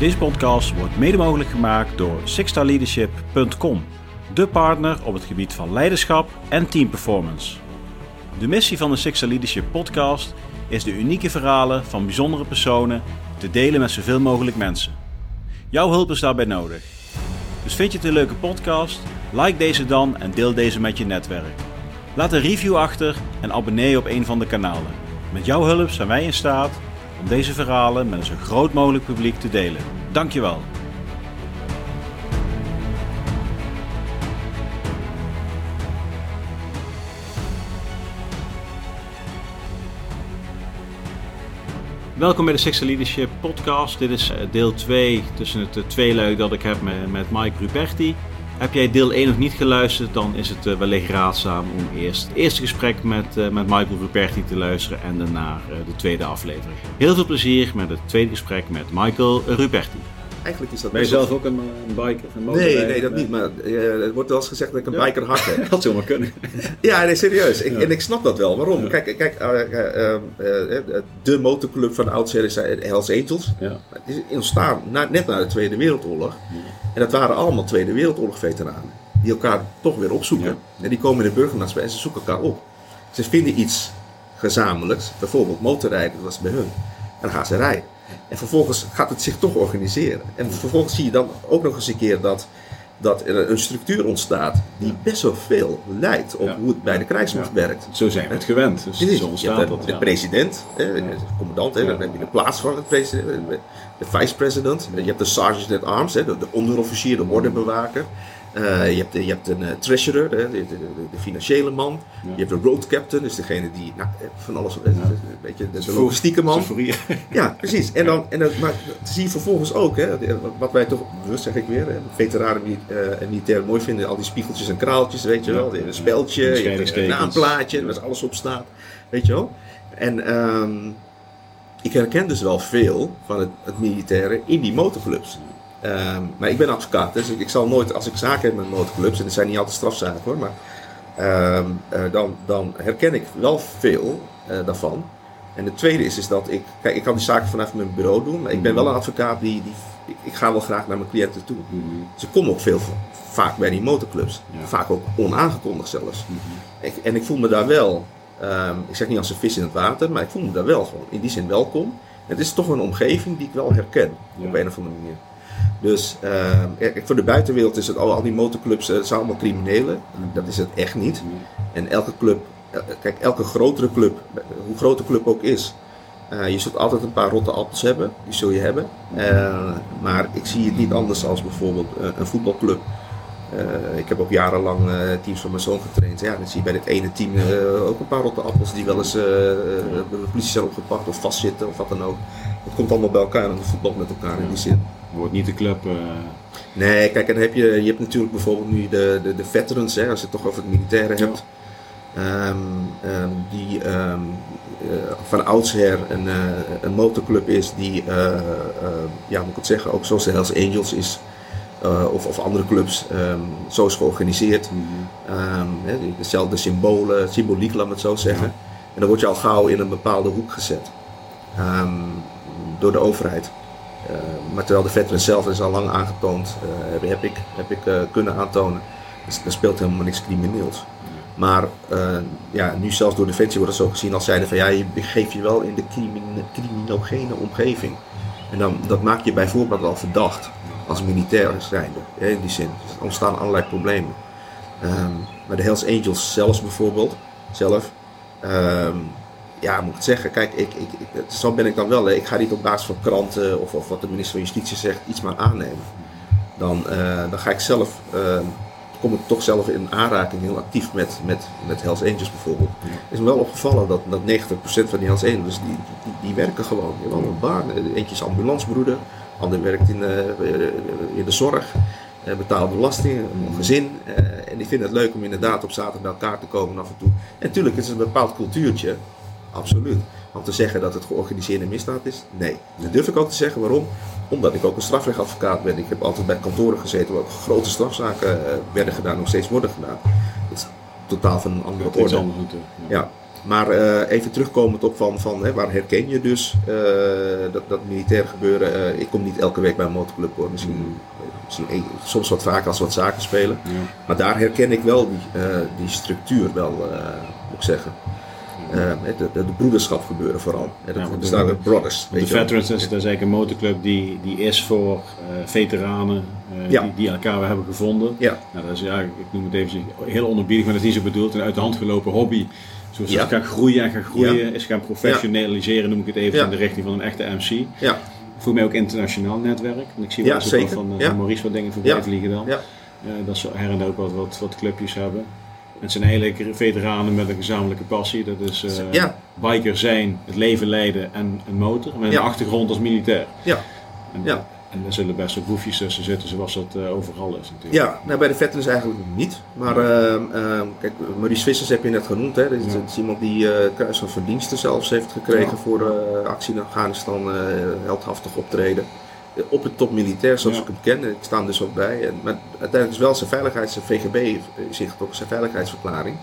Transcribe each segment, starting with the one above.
Deze podcast wordt mede mogelijk gemaakt door sixstarleadership.com, de partner op het gebied van leiderschap en teamperformance. De missie van de Sixstar Leadership podcast is de unieke verhalen van bijzondere personen te delen met zoveel mogelijk mensen. Jouw hulp is daarbij nodig. Dus vind je het een leuke podcast? Like deze dan en deel deze met je netwerk. Laat een review achter en abonneer je op een van de kanalen. Met jouw hulp zijn wij in staat om deze verhalen met een zo groot mogelijk publiek te delen. Dankjewel. Welkom bij de Sixth Leadership podcast. Dit is eh, deel 2 tussen het eh, tweeluik dat ik heb met Mike Ruperti. Heb jij deel 1 nog niet geluisterd, dan is het uh, wellicht raadzaam om eerst het eerste gesprek met, uh, met Michael Ruperti te luisteren en daarna uh, de tweede aflevering. Heel veel plezier met het tweede gesprek met Michael Ruperti. Eigenlijk is dat Ben je zelf ook een, een biker? Een nee, nee, dat niet. Maar er wordt wel eens gezegd dat ik een ja. biker hart heb. dat zou maar kunnen. ja, nee, serieus. Ik, ja. En ik snap dat wel. Waarom? Ja. Kijk, kijk de motorclub van de oudsher is Hells Angels. Ja. Het is ontstaan na, net na de Tweede Wereldoorlog. En dat waren allemaal Tweede Wereldoorlog-veteranen. Die elkaar toch weer opzoeken. En die komen in de burgermaatschappij en ze zoeken elkaar op. Ze vinden iets gezamenlijks. Bijvoorbeeld motorrijden, dat was bij hun. En dan gaan ze rijden. En vervolgens gaat het zich toch organiseren. En vervolgens zie je dan ook nog eens een keer dat, dat er een structuur ontstaat die best wel veel lijkt op ja. hoe het bij de krijgsmacht ja. werkt. Zo zijn we het gewend. Dus zo ontstaat je hebt de, de, de president, de commandant, dan heb je de plaatsvervangend president, de vice-president, je hebt de sergeant at arms, de, de onderofficier, de ordebewaker. Uh, je, hebt, je hebt een uh, treasurer, de, de, de, de, financiële man. Ja. Je hebt de road captain, dus degene die nou, van alles, ja. een beetje de, logistieke man. Ja, precies. En dan, en dan maar zie je vervolgens ook, hè, wat wij toch, bewust zeg ik weer, hè, veteranen en militairen mooi vinden, al die spiegeltjes en kraaltjes, weet je wel. Een speldje, je hebt een naamplaatje, waar alles op staat, weet je wel. En um, ik herken dus wel veel van het, het militaire in die motorclubs. Um, maar ik ben advocaat, dus ik, ik, zal nooit, als ik zaken heb met motorclubs, en het zijn niet altijd strafzaken hoor, maar um, uh, dan, dan, herken ik wel veel uh, daarvan. En het tweede is, is dat ik, kijk, ik kan die zaken vanaf mijn bureau doen, maar ik ben wel een advocaat die, die ik, ik ga wel graag naar mijn cliënten toe. Mm -hmm. Ze komen ook veel, vaak bij die motorclubs, ja. vaak ook onaangekondigd zelfs. Mm -hmm. ik, en ik voel me daar wel, um, ik zeg niet als een vis in het water, maar ik voel me daar wel gewoon in die zin welkom. Het is toch een omgeving die ik wel herken, ja. op een of andere manier. Dus uh, voor de buitenwereld is het al, al die motorclubs, het zijn allemaal criminelen. Dat is het echt niet. En elke club, kijk, elke grotere club, hoe groot de club ook is, je zult altijd een paar rotte appels hebben, die zul je hebben. Maar ik zie het niet anders als bijvoorbeeld een voetbalclub. Ik heb ook jarenlang teams van mijn zoon getraind. Ja, dan zie je bij dit ene team ook een paar rotte appels die wel eens de politie zijn opgepakt of vastzitten of wat dan ook. Het komt allemaal bij elkaar en het voetbal met elkaar in die zin. Wordt niet de club. Uh... Nee, kijk, en heb je, je hebt natuurlijk bijvoorbeeld nu de, de, de veterans, hè, als je het toch over het militaire ja. hebt. Um, um, die um, uh, van oudsher een, uh, een motorclub is die, ja, moet ik het zeggen, ook zoals de Hells Angels is. of, of andere clubs, zo is georganiseerd. Mm -hmm. dezelfde symbolen, symboliek, laat me het zo zeggen. Ja. En dan word je al gauw in een bepaalde hoek gezet. door de overheid. Uh, maar terwijl de veteran zelf is al lang aangetoond, uh, heb ik, heb ik uh, kunnen aantonen, dus er speelt helemaal niks crimineels. Maar ja, nu zelfs door Defensie wordt het zo gezien als zeiden van ja, je begeeft je wel in de criminogene omgeving. En dan, dat maakt je bijvoorbeeld al verdacht als militair zijnde, in die zin. Er ontstaan allerlei problemen. Um, maar de Hells Angels zelfs bijvoorbeeld, zelf, um, ja, moet ik het zeggen, kijk, ik, ik, ik, zo ben ik dan wel. Hè. Ik ga niet op basis van kranten of, of wat de minister van Justitie zegt iets maar aannemen. Dan, uh, dan ga ik zelf, uh, kom ik toch zelf in aanraking heel actief met, met, met Hells Angels bijvoorbeeld. Het is me wel opgevallen dat, dat 90% van die Hells Angels, die, die, die werken gewoon. Die hebben een baan. Eentje is ambulancebroeder, ander werkt in, uh, in de zorg. Uh, betaalt belasting, een gezin. Uh, en die vinden het leuk om inderdaad op zaterdag bij elkaar te komen af en toe. En natuurlijk is het een bepaald cultuurtje. Absoluut. Om te zeggen dat het georganiseerde misdaad is, nee. Dat durf ik ook te zeggen. Waarom? Omdat ik ook een strafrechtadvocaat ben. Ik heb altijd bij kantoren gezeten waar ook grote strafzaken uh, werden gedaan, nog steeds worden gedaan. Dat is totaal van een andere orde. Goed, ja. ja. Maar eh, even terugkomend op van, van hè, waar herken je dus eh, dat, dat militair gebeuren. Eh, ik kom niet elke week bij een motorclub hoor. Misschien, Mm. misschien soms wat vaker als wat zaken spelen. Ja. Maar daar herken ik wel die, eh, die structuur wel, eh, moet ik zeggen. Eh, de, de, de broederschap gebeuren vooral. Ja, de- staan de brothers. De. Veterans is, dat is eigenlijk een motorclub die, die is voor eh, veteranen eh, Ja. die, die elkaar hebben gevonden. Ja, Nou, dat is, ja, ik noem het even heel onderbiedig, maar dat is niet zo bedoeld. Een uit de hand gelopen hobby. Zoals Ja. het gaan groeien en gaan groeien, Ja. is gaan professionaliseren, noem ik het even, Ja. in de richting van een echte MC. ja, voel mij ook internationaal netwerk. Want ik zie wel eens zeker. van, van Maurice wat dingen voorbij Ja. vliegen dan. ja. Eh, dat ze her en ook wat, wat, wat clubjes hebben. Het zijn eigenlijk veteranen met een gezamenlijke passie. Dat is eh, Ja. biker zijn, het leven leiden en een motor. Met een Ja. achtergrond als militair. ja. En, Ja. en er zullen best wel boefjes tussen zitten zoals dat eh, overal is natuurlijk. Ja, nou, bij de veterans eigenlijk niet. Maar ehm, kijk, Maurice Vissers heb je net genoemd. Hè. Dat is, Ja. dat is iemand die eh kruis van verdiensten zelfs heeft gekregen voor actie in Afghanistan, heldhaftig optreden. Eh, Op het top militair, zoals Ja. ik hem ken. Ik sta hem dus ook bij. En, maar uiteindelijk is wel zijn veiligheids, zijn VGB heeft zich ook zijn veiligheidsverklaring.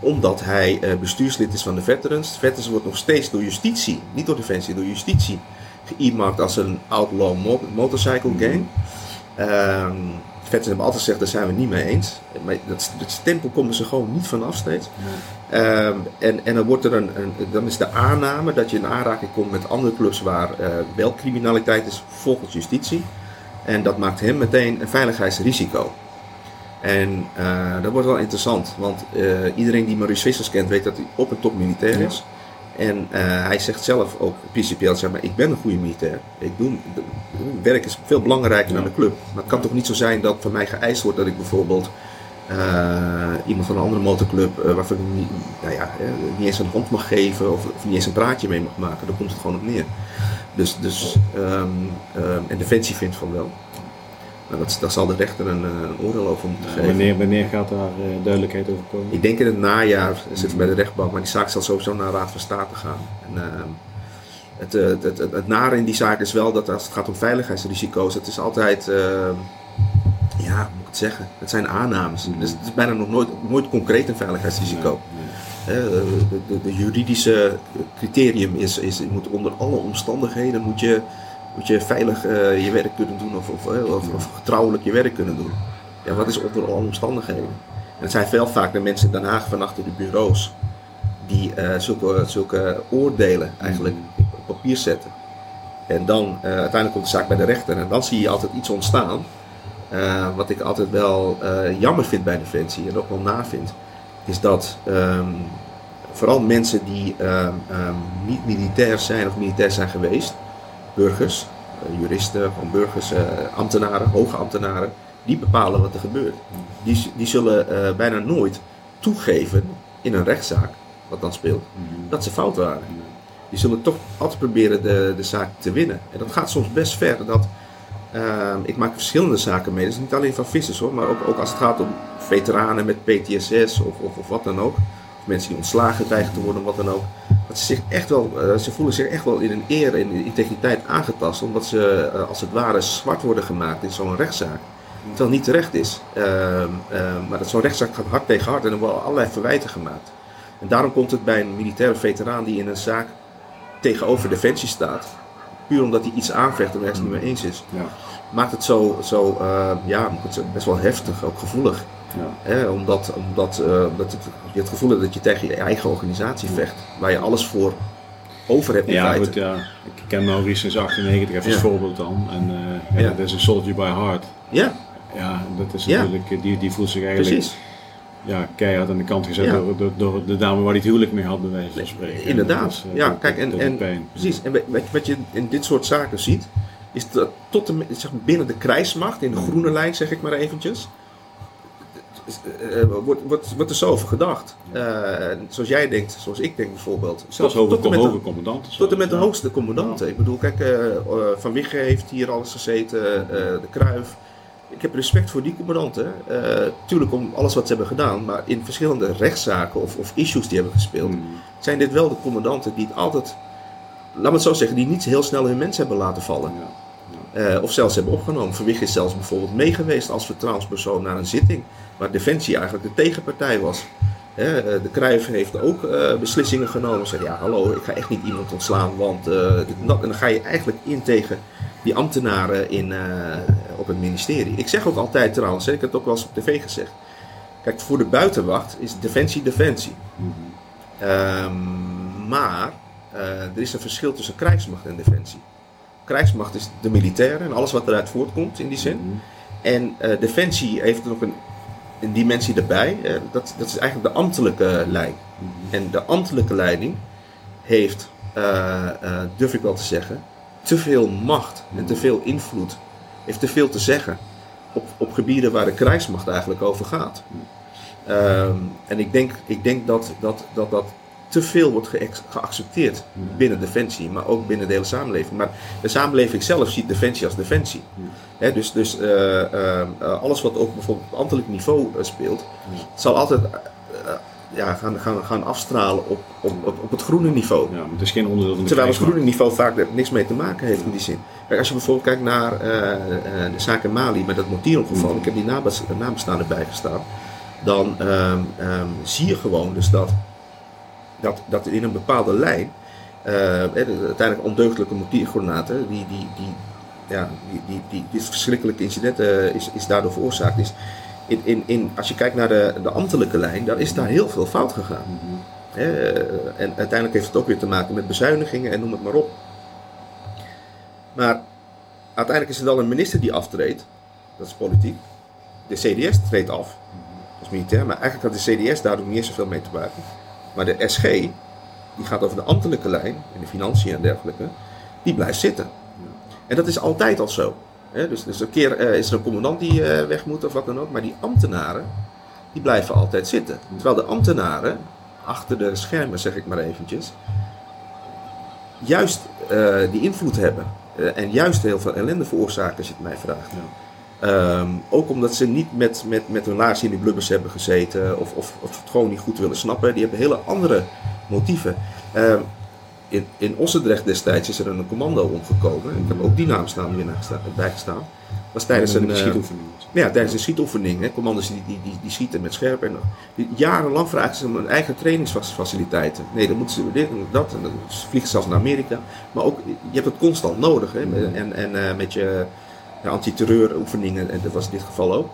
Omdat hij eh, bestuurslid is van de veterans. De veterans wordt nog steeds door justitie, niet door defensie, door justitie geëarmarkt als een outlaw mo- motorcycle gang. Ehm veterans hebben altijd gezegd, daar zijn we het niet mee eens. Maar dat, dat stempel komen ze gewoon niet vanaf steeds. Ehm, en, en dan, wordt er een, een, dan is de aanname dat je in aanraking komt met andere clubs waar eh, wel criminaliteit is volgens justitie. En dat maakt hem meteen een veiligheidsrisico. En eh, dat wordt wel interessant, want eh, iedereen die Maurice Vissers kent weet dat hij op een top militair Ja. En eh, hij zegt zelf ook principieel, zeg maar, ik ben een goede militair. Ik doe, werk is veel belangrijker dan de club. Maar het kan toch niet zo zijn dat van mij geëist wordt dat ik bijvoorbeeld eh, iemand van een andere motorclub, eh, waarvan ik niet, nou ja, niet eens een hand mag geven of, of niet eens een praatje mee mag maken. Daar komt het gewoon op neer. Dus, dus ehm, en Defensie vindt van wel. Maar dat, daar zal de rechter een, eh, een oordeel over moeten geven. wanneer, wanneer gaat daar eh, duidelijkheid over komen? Ik denk in het najaar zitten we bij de rechtbank, maar die zaak zal sowieso naar de Raad van State gaan. En, ehm, het, eh, het, het, het, het nare in die zaak is wel dat als het gaat om veiligheidsrisico's, het is altijd, ehm, ja, hoe moet ik het zeggen? Het zijn aannames. Dus het is bijna nog nooit, nooit concreet een veiligheidsrisico. Eh, de, de, de juridische criterium is, is je moet onder alle omstandigheden moet je, moet je veilig eh, je werk kunnen doen of, of, eh, of, of getrouwelijk je werk kunnen doen. Ja, wat is onder alle omstandigheden? En het zijn veel vaak de mensen in Den van achter de bureaus die eh, zulke, zulke oordelen eigenlijk op papier zetten. En dan uiteindelijk komt de zaak bij de rechter en dan zie je altijd iets ontstaan. wat ik altijd wel jammer vind bij Defensie en ook wel na vind, is dat ehm, vooral mensen die ehm, ehm, niet militair zijn of militair zijn geweest, burgers, eh, juristen, gewoon burgers, eh, ambtenaren, hoge ambtenaren, die bepalen wat er gebeurt. Die, die zullen eh, bijna nooit toegeven in een rechtszaak, wat dan speelt, dat ze fout waren. Die zullen toch altijd proberen de, de zaak te winnen. En dat gaat soms best ver. Dat, ehm, ik maak verschillende zaken mee. Is niet alleen van vissers hoor, maar ook, ook als het gaat om veteranen met PTSS of, of, of wat dan ook. Mensen die ontslagen dreigen te worden, wat dan ook. Dat ze, zich echt wel, eh, ze voelen zich echt wel in hun eer en in integriteit aangetast. Omdat ze eh, als het ware zwart worden gemaakt in zo'n rechtszaak. Terwijl niet terecht is. Ehm, ehm, maar dat zo'n rechtszaak gaat hard tegen hard en er worden allerlei verwijten gemaakt. En daarom komt het bij een militaire veteraan die in een zaak tegenover defensie staat. Puur omdat hij iets aanvecht en ergens niet mee eens is. Ja, Maakt het zo, zo eh, ja, best wel heftig, ook gevoelig. Ja. Omdat, omdat, eh, het, je het gevoel hebt dat je tegen je eigen organisatie vecht. Waar je alles voor over hebt in Ja, feite. goed, ja. Ik ken Maurice sinds 98, even als voorbeeld dan. En eh, dat is een soldier by heart. Ja, Ja, dat is natuurlijk, eh, die, die voelt zich eigenlijk precies. ja, keihard aan de kant gezet Ja. door, door, door de dame waar hij het huwelijk mee had, bij wijze van spreken. Inderdaad. Ja, dat- kijk, en, en, pijn. precies. En wat, wat je in dit soort zaken ziet, is dat tot de, zeg maar, binnen de krijgsmacht, in de groene lijn zeg ik maar eventjes, eh, wordt, wordt, wordt er zo over gedacht. Eh, zoals jij denkt, zoals ik denk bijvoorbeeld. Zelfs Tot- en met de- hoge commandanten. Tot en met de hoogste commandanten. Ik bedoel, kijk, eh, eh, Van Wigge heeft hier alles gezeten, eh, de Kruif. Ik heb respect voor die commandanten. Eh tuurlijk om alles wat ze hebben gedaan, maar in verschillende rechtszaken of, of issues die hebben gespeeld, Mm. zijn dit wel de commandanten die het altijd, laat me het zo zeggen, die niet heel snel hun mensen hebben laten vallen. Ja. Eh, of zelfs hebben opgenomen. Van Wigge is zelfs bijvoorbeeld meegeweest als vertrouwenspersoon naar een zitting waar Defensie eigenlijk de tegenpartij was. de Cruijff heeft ook beslissingen genomen. Zei ja, hallo, ik ga echt niet iemand ontslaan, want en dan ga je eigenlijk in tegen die ambtenaren in, op het ministerie. Ik zeg ook altijd trouwens, ik heb het ook wel eens op tv gezegd. Kijk, voor de buitenwacht is defensie defensie. Ehm, maar er is een verschil tussen krijgsmacht en defensie. Krijgsmacht is de militairen en alles wat eruit voortkomt in die zin. En uh, Defensie heeft nog een, een dimensie erbij. Uh, dat, dat is eigenlijk de ambtelijke lijn. Mhm. En de ambtelijke leiding heeft, uh, durf ik wel te zeggen, te veel macht en te veel invloed. Heeft te veel te zeggen op, op gebieden waar de krijgsmacht eigenlijk over gaat. Um, en ik denk, ik denk dat, dat, dat dat te veel wordt geaccepteerd binnen Defensie, maar ook binnen de hele samenleving. Maar de samenleving zelf ziet Defensie als Defensie. dus dus uh, uh, alles wat ook bijvoorbeeld op ambtelijk niveau speelt, zal altijd ja, gaan, gaan, gaan afstralen op, op, op, het groene niveau. Ja, het is geen onderdeel van de Terwijl het groene niveau vaak er niks mee te maken heeft in die zin. Kijk, als je bijvoorbeeld kijkt naar de zaak in Mali met dat mortierongeval, ik heb die nabestaanden bijgestaan, dan um, zie je gewoon dus dat dat, dat in een bepaalde lijn, uh, uiteindelijk ondeugdelijke mortiergranaten, die, die, die, ja, die, die, die, dit verschrikkelijke incident uh, is, is daardoor veroorzaakt. Is. In, in, in, als je kijkt naar de, de ambtelijke lijn, dan is daar heel veel fout gegaan. Mm en uiteindelijk heeft het ook weer te maken met bezuinigingen en noem het maar op. Maar uiteindelijk is er dan een minister die aftreedt, dat is politiek. De CDS treedt af, dat is militair, maar eigenlijk had de CDS daardoor niet zoveel mee te maken. Maar de SG, die gaat over de ambtelijke lijn, en de financiën en dergelijke, die blijft zitten. En dat is altijd al zo. Dus, dus een keer uh, is er een commandant die uh, weg moet of wat dan ook, maar die ambtenaren, die blijven altijd zitten. Terwijl de ambtenaren, achter de schermen zeg ik maar eventjes, juist uh, die invloed hebben. en juist heel veel ellende veroorzaken als je het mij vraagt. Um, ook omdat ze niet met, met, met hun laars in die blubbers hebben gezeten of, of, of het gewoon niet goed willen snappen. Die hebben hele andere motieven. Um, in, in Ossendrecht destijds is er een commando omgekomen. Ik heb ook die naam staan weer bijgestaan. was tijdens een, uh, ja, tijdens een schietoefening. Hè, commando's die, die, die, die, schieten met scherp. En die, jarenlang vragen ze om hun eigen trainingsfaciliteiten. Nee, dan moeten ze dit en dat. En dan vliegen ze zelfs naar Amerika. Maar ook, je hebt het constant nodig. Hè, en en uh, met je antiterreuroefeningen, en dat was in dit geval ook.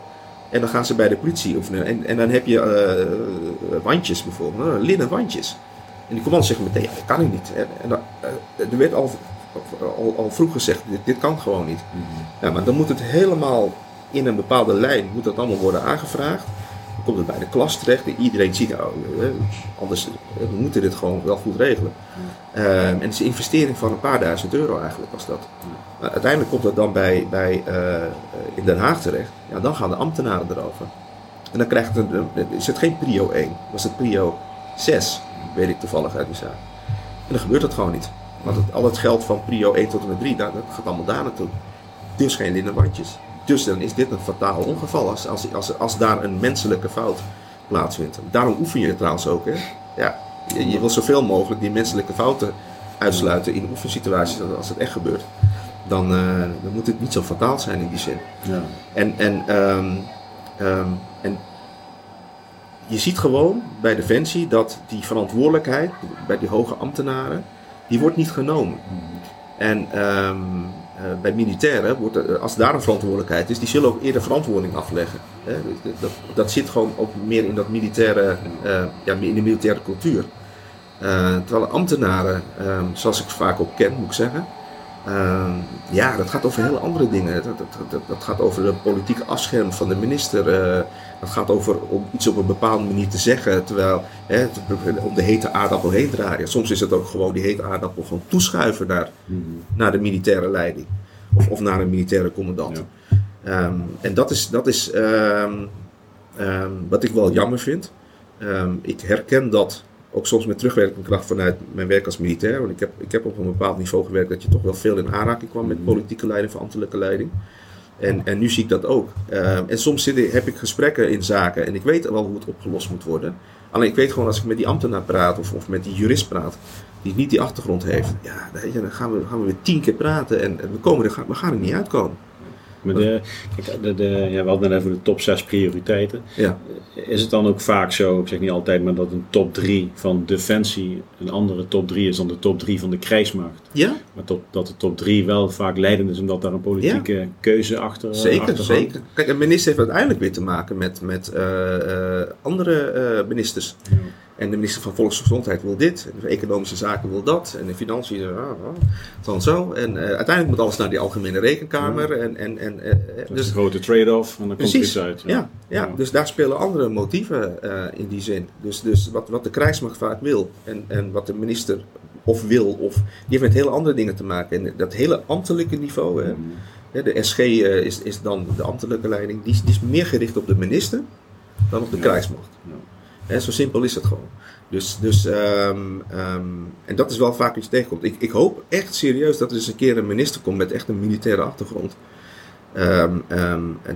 En dan gaan ze bij de politie oefenen. En, en dan heb je uh, wandjes bijvoorbeeld, linnen wandjes. En die commandant zegt meteen, ja, dat kan ik niet. En, dan, uh, er werd al, al, al, vroeg gezegd, dit, dit kan gewoon niet. Mm -hmm. ja, maar dan moet het helemaal in een bepaalde lijn, moet dat allemaal worden aangevraagd komt het bij de klas terecht. Iedereen ziet, nou, anders we moeten dit gewoon wel goed regelen. Uh, en het is een investering van een paar duizend euro eigenlijk was dat. Maar uiteindelijk komt dat dan bij, bij, uh, in Den Haag terecht. Ja, dan gaan de ambtenaren erover. En dan krijgt het, is het geen prio 1, was het prio 6, weet ik toevallig uit die zaak. En dan gebeurt dat gewoon niet. Want het, al het geld van prio 1 tot en met 3, dat, dat gaat allemaal daar naartoe. Dus geen linnenwandjes. Dus dan is dit een fataal ongeval als, als, als, als daar een menselijke fout plaatsvindt. Daarom oefen je trouwens ook. Hè? Ja, je, je wil zoveel mogelijk die menselijke fouten uitsluiten in oefensituaties als het echt gebeurt. Dan, uh, dan moet het niet zo fataal zijn in die zin. Ja. En, en, um, um, en je ziet gewoon bij Defensie dat die verantwoordelijkheid bij die hoge ambtenaren, die wordt niet genomen. En um, uh, bij militairen, wordt er, als daar een verantwoordelijkheid is, die zullen ook eerder verantwoording afleggen. Hè? Dat, dat, zit gewoon ook meer in, dat militaire, uh, ja, in de militaire cultuur. Terwijl ambtenaren, zoals ik vaak ook ken, moet ik zeggen, uh, ja, dat gaat over hele andere dingen. Dat, dat, dat, dat gaat over de politieke afscherm van de minister. Dat gaat over om iets op een bepaalde manier te zeggen, terwijl hè, om de hete aardappel heen draaien. Soms is het ook gewoon die hete aardappel gewoon toeschuiven naar, mm naar de militaire leiding of, of naar een militaire commandant. Ja. Um, en dat is, dat is um, um, wat ik wel jammer vind. ik herken dat ook soms met terugwerkende kracht vanuit mijn werk als militair. Want ik heb, ik heb op een bepaald niveau gewerkt dat je toch wel veel in aanraking kwam met politieke leiding ambtelijke leiding. En, en nu zie ik dat ook. Uh, en soms zit, heb ik gesprekken in zaken en ik weet wel hoe het opgelost moet worden. Alleen ik weet gewoon als ik met die ambtenaar praat of, of met die jurist praat, die niet die achtergrond heeft, ja, dan gaan we, gaan we weer tien keer praten en, en we, komen er, we gaan er niet uitkomen. Maar de, kijk, de, de, ja, we hadden net even de top 6 prioriteiten. Ja. Is het dan ook vaak zo, ik zeg niet altijd, maar dat een top 3 van defensie een andere top 3 is dan de top 3 van de krijgsmacht? Ja, Maar top, dat de top 3 wel vaak leidend is omdat daar een politieke keuze achter zeker, achter hangt? zeker. Kijk, een minister heeft uiteindelijk weer te maken met, met eh, eh, andere eh, ministers. Ja. En de minister van Volksgezondheid wil dit, en de Economische Zaken wil dat, en de Financiën, ah, ah, dan zo. En eh, uiteindelijk moet alles naar die Algemene Rekenkamer. En, en, en, eh, Dat is dus een grote trade-off en dan komt Precies, iets uit. Ja, ja, dus daar spelen andere motieven eh, in die zin. Dus, dus wat, wat de krijgsmacht vaak wil en, en wat de minister of wil, of, die heeft met hele andere dingen te maken. En dat hele ambtelijke niveau, hè, Mm. hè, de SG eh, is, is dan de ambtelijke leiding, die, is- die is meer gericht op de minister dan op de Ja. krijgsmacht. Ja. Zo simpel is het gewoon. Dus, dus ehm, ehm, en dat is wel vaak iets tegenkomt. Ik, ik hoop echt serieus dat er eens een keer een minister komt met echt een militaire achtergrond. Ehm,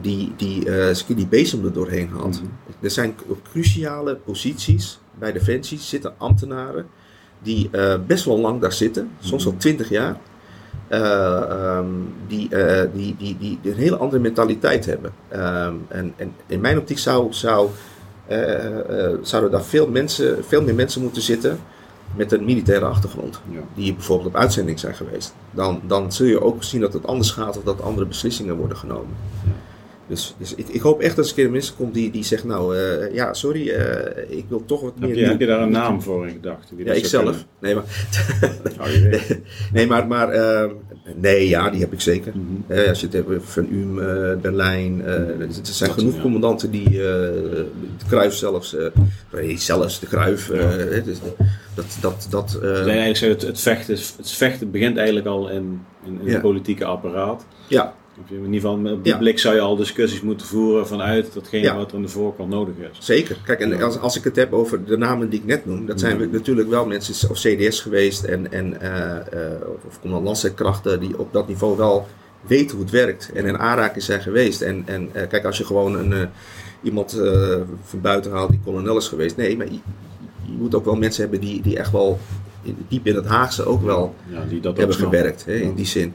die, die eens keer die bezem er doorheen haalt. Mhm. Er zijn op cruciale posities bij Defensie zitten ambtenaren die eh, best wel lang daar zitten, soms al twintig jaar. Eh, die, die, die, die, een hele andere mentaliteit hebben. En, en in mijn optiek zou, zou, zouden daar veel, mensen, veel meer mensen moeten zitten met een militaire achtergrond. Ja. Die bijvoorbeeld op uitzending zijn geweest. Dan, dan zul je ook zien dat het anders gaat of dat andere beslissingen worden genomen. Ja. Dus, dus ik, ik hoop echt dat er een keer een minister komt die, die zegt, nou eh, ja, sorry, eh, ik wil toch wat meer... Heb, je, heb je daar een naam voor in gedachten? Ja, dat ik zou zelf. Nee, maar? Oh, nee, maar, maar eh, nee, ja, die heb ik zeker. Mhm. Eh, als je het hebt over Van Uhm, eh, Berlijn, eh, er zijn genoeg ja. commandanten die, eh, de Kruif zelfs, zelfs de Kruif, hè, dus dat, dat, dat, Dus eigenlijk je het, het, vechten, het vechten begint eigenlijk al in, in, in Ja. het politieke apparaat. ja, In ieder geval op die Ja. blik zou je al discussies moeten voeren vanuit datgene Ja. wat er aan de voorkant nodig is. Zeker. Kijk, en als, als ik het heb over de namen die ik net noem, dat zijn natuurlijk wel mensen of CDS geweest en, en eh, eh, of die op dat niveau wel weten hoe het werkt en in aanraking zijn geweest. En, en eh, kijk, als je gewoon een, iemand van buiten haalt die kolonel is geweest, nee, maar je, je moet ook wel mensen hebben die, die echt wel diep in het Haagse ook wel Ja, die dat hebben gewerkt, hè, in die zin.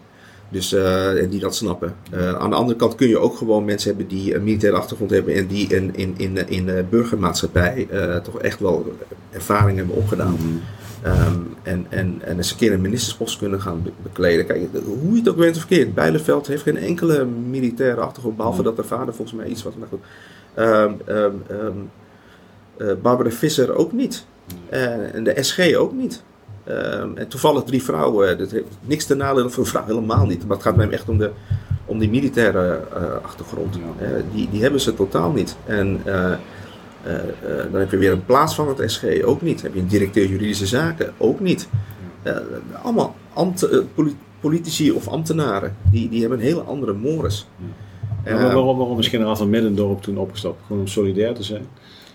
Dus, eh, en die dat snappen. Eh, aan de andere kant kun je ook gewoon mensen hebben die een militaire achtergrond hebben en die in, in, in, in de burgermaatschappij eh, toch echt wel ervaring hebben opgedaan. Mhm. Ehm, en, en, en eens een keer een ministerspost kunnen gaan be- bekleden. Kijk, hoe je het ook bent of verkeerd, Bijleveld heeft geen enkele militaire achtergrond, behalve Nee. dat haar vader volgens mij iets was. Maar goed. Ehm, ehm, eh, Barbara Visser ook niet. Eh, en de SG ook niet. Ehm, en toevallig drie vrouwen. Dat heeft niks te nadelen voor een vrouw, helemaal niet. Maar het gaat mij echt om, de, om die militaire eh, achtergrond. Ja. Eh, die, die hebben ze totaal niet. En eh, eh, eh, dan heb je weer een plaatsvangend SG ook niet. heb je een directeur juridische zaken ook niet. Eh, allemaal ambt, eh, politici of ambtenaren. Die, die hebben een hele andere mores. Ja, Eh, maar waarom, waarom is generaal van Middendorp toen opgestapt? Gewoon om solidair te zijn?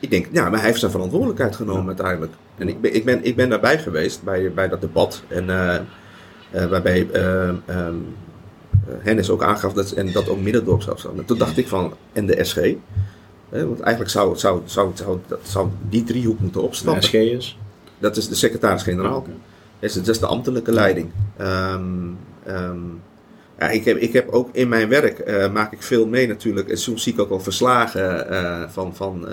Ik denk, ja, maar hij heeft zijn verantwoordelijkheid genomen Ja. uiteindelijk. En ik ben, ik ben, ik ben daarbij geweest bij, bij dat debat. En eh, eh, waarbij eh, Hennis ook aangaf dat, en dat ook Middendorp zou staan. En toen dacht ik van, en de SG. Want eigenlijk zou, zou, zou, zou, dat, zou die driehoek moeten De opstappen. SG is? Dat is de secretaris-generaal. Dat is, dat is de ambtelijke leiding. Ehm, ehm, ja, ik, heb, ik heb ook in mijn werk maak ik veel mee natuurlijk. En soms zie ik ook wel verslagen van, van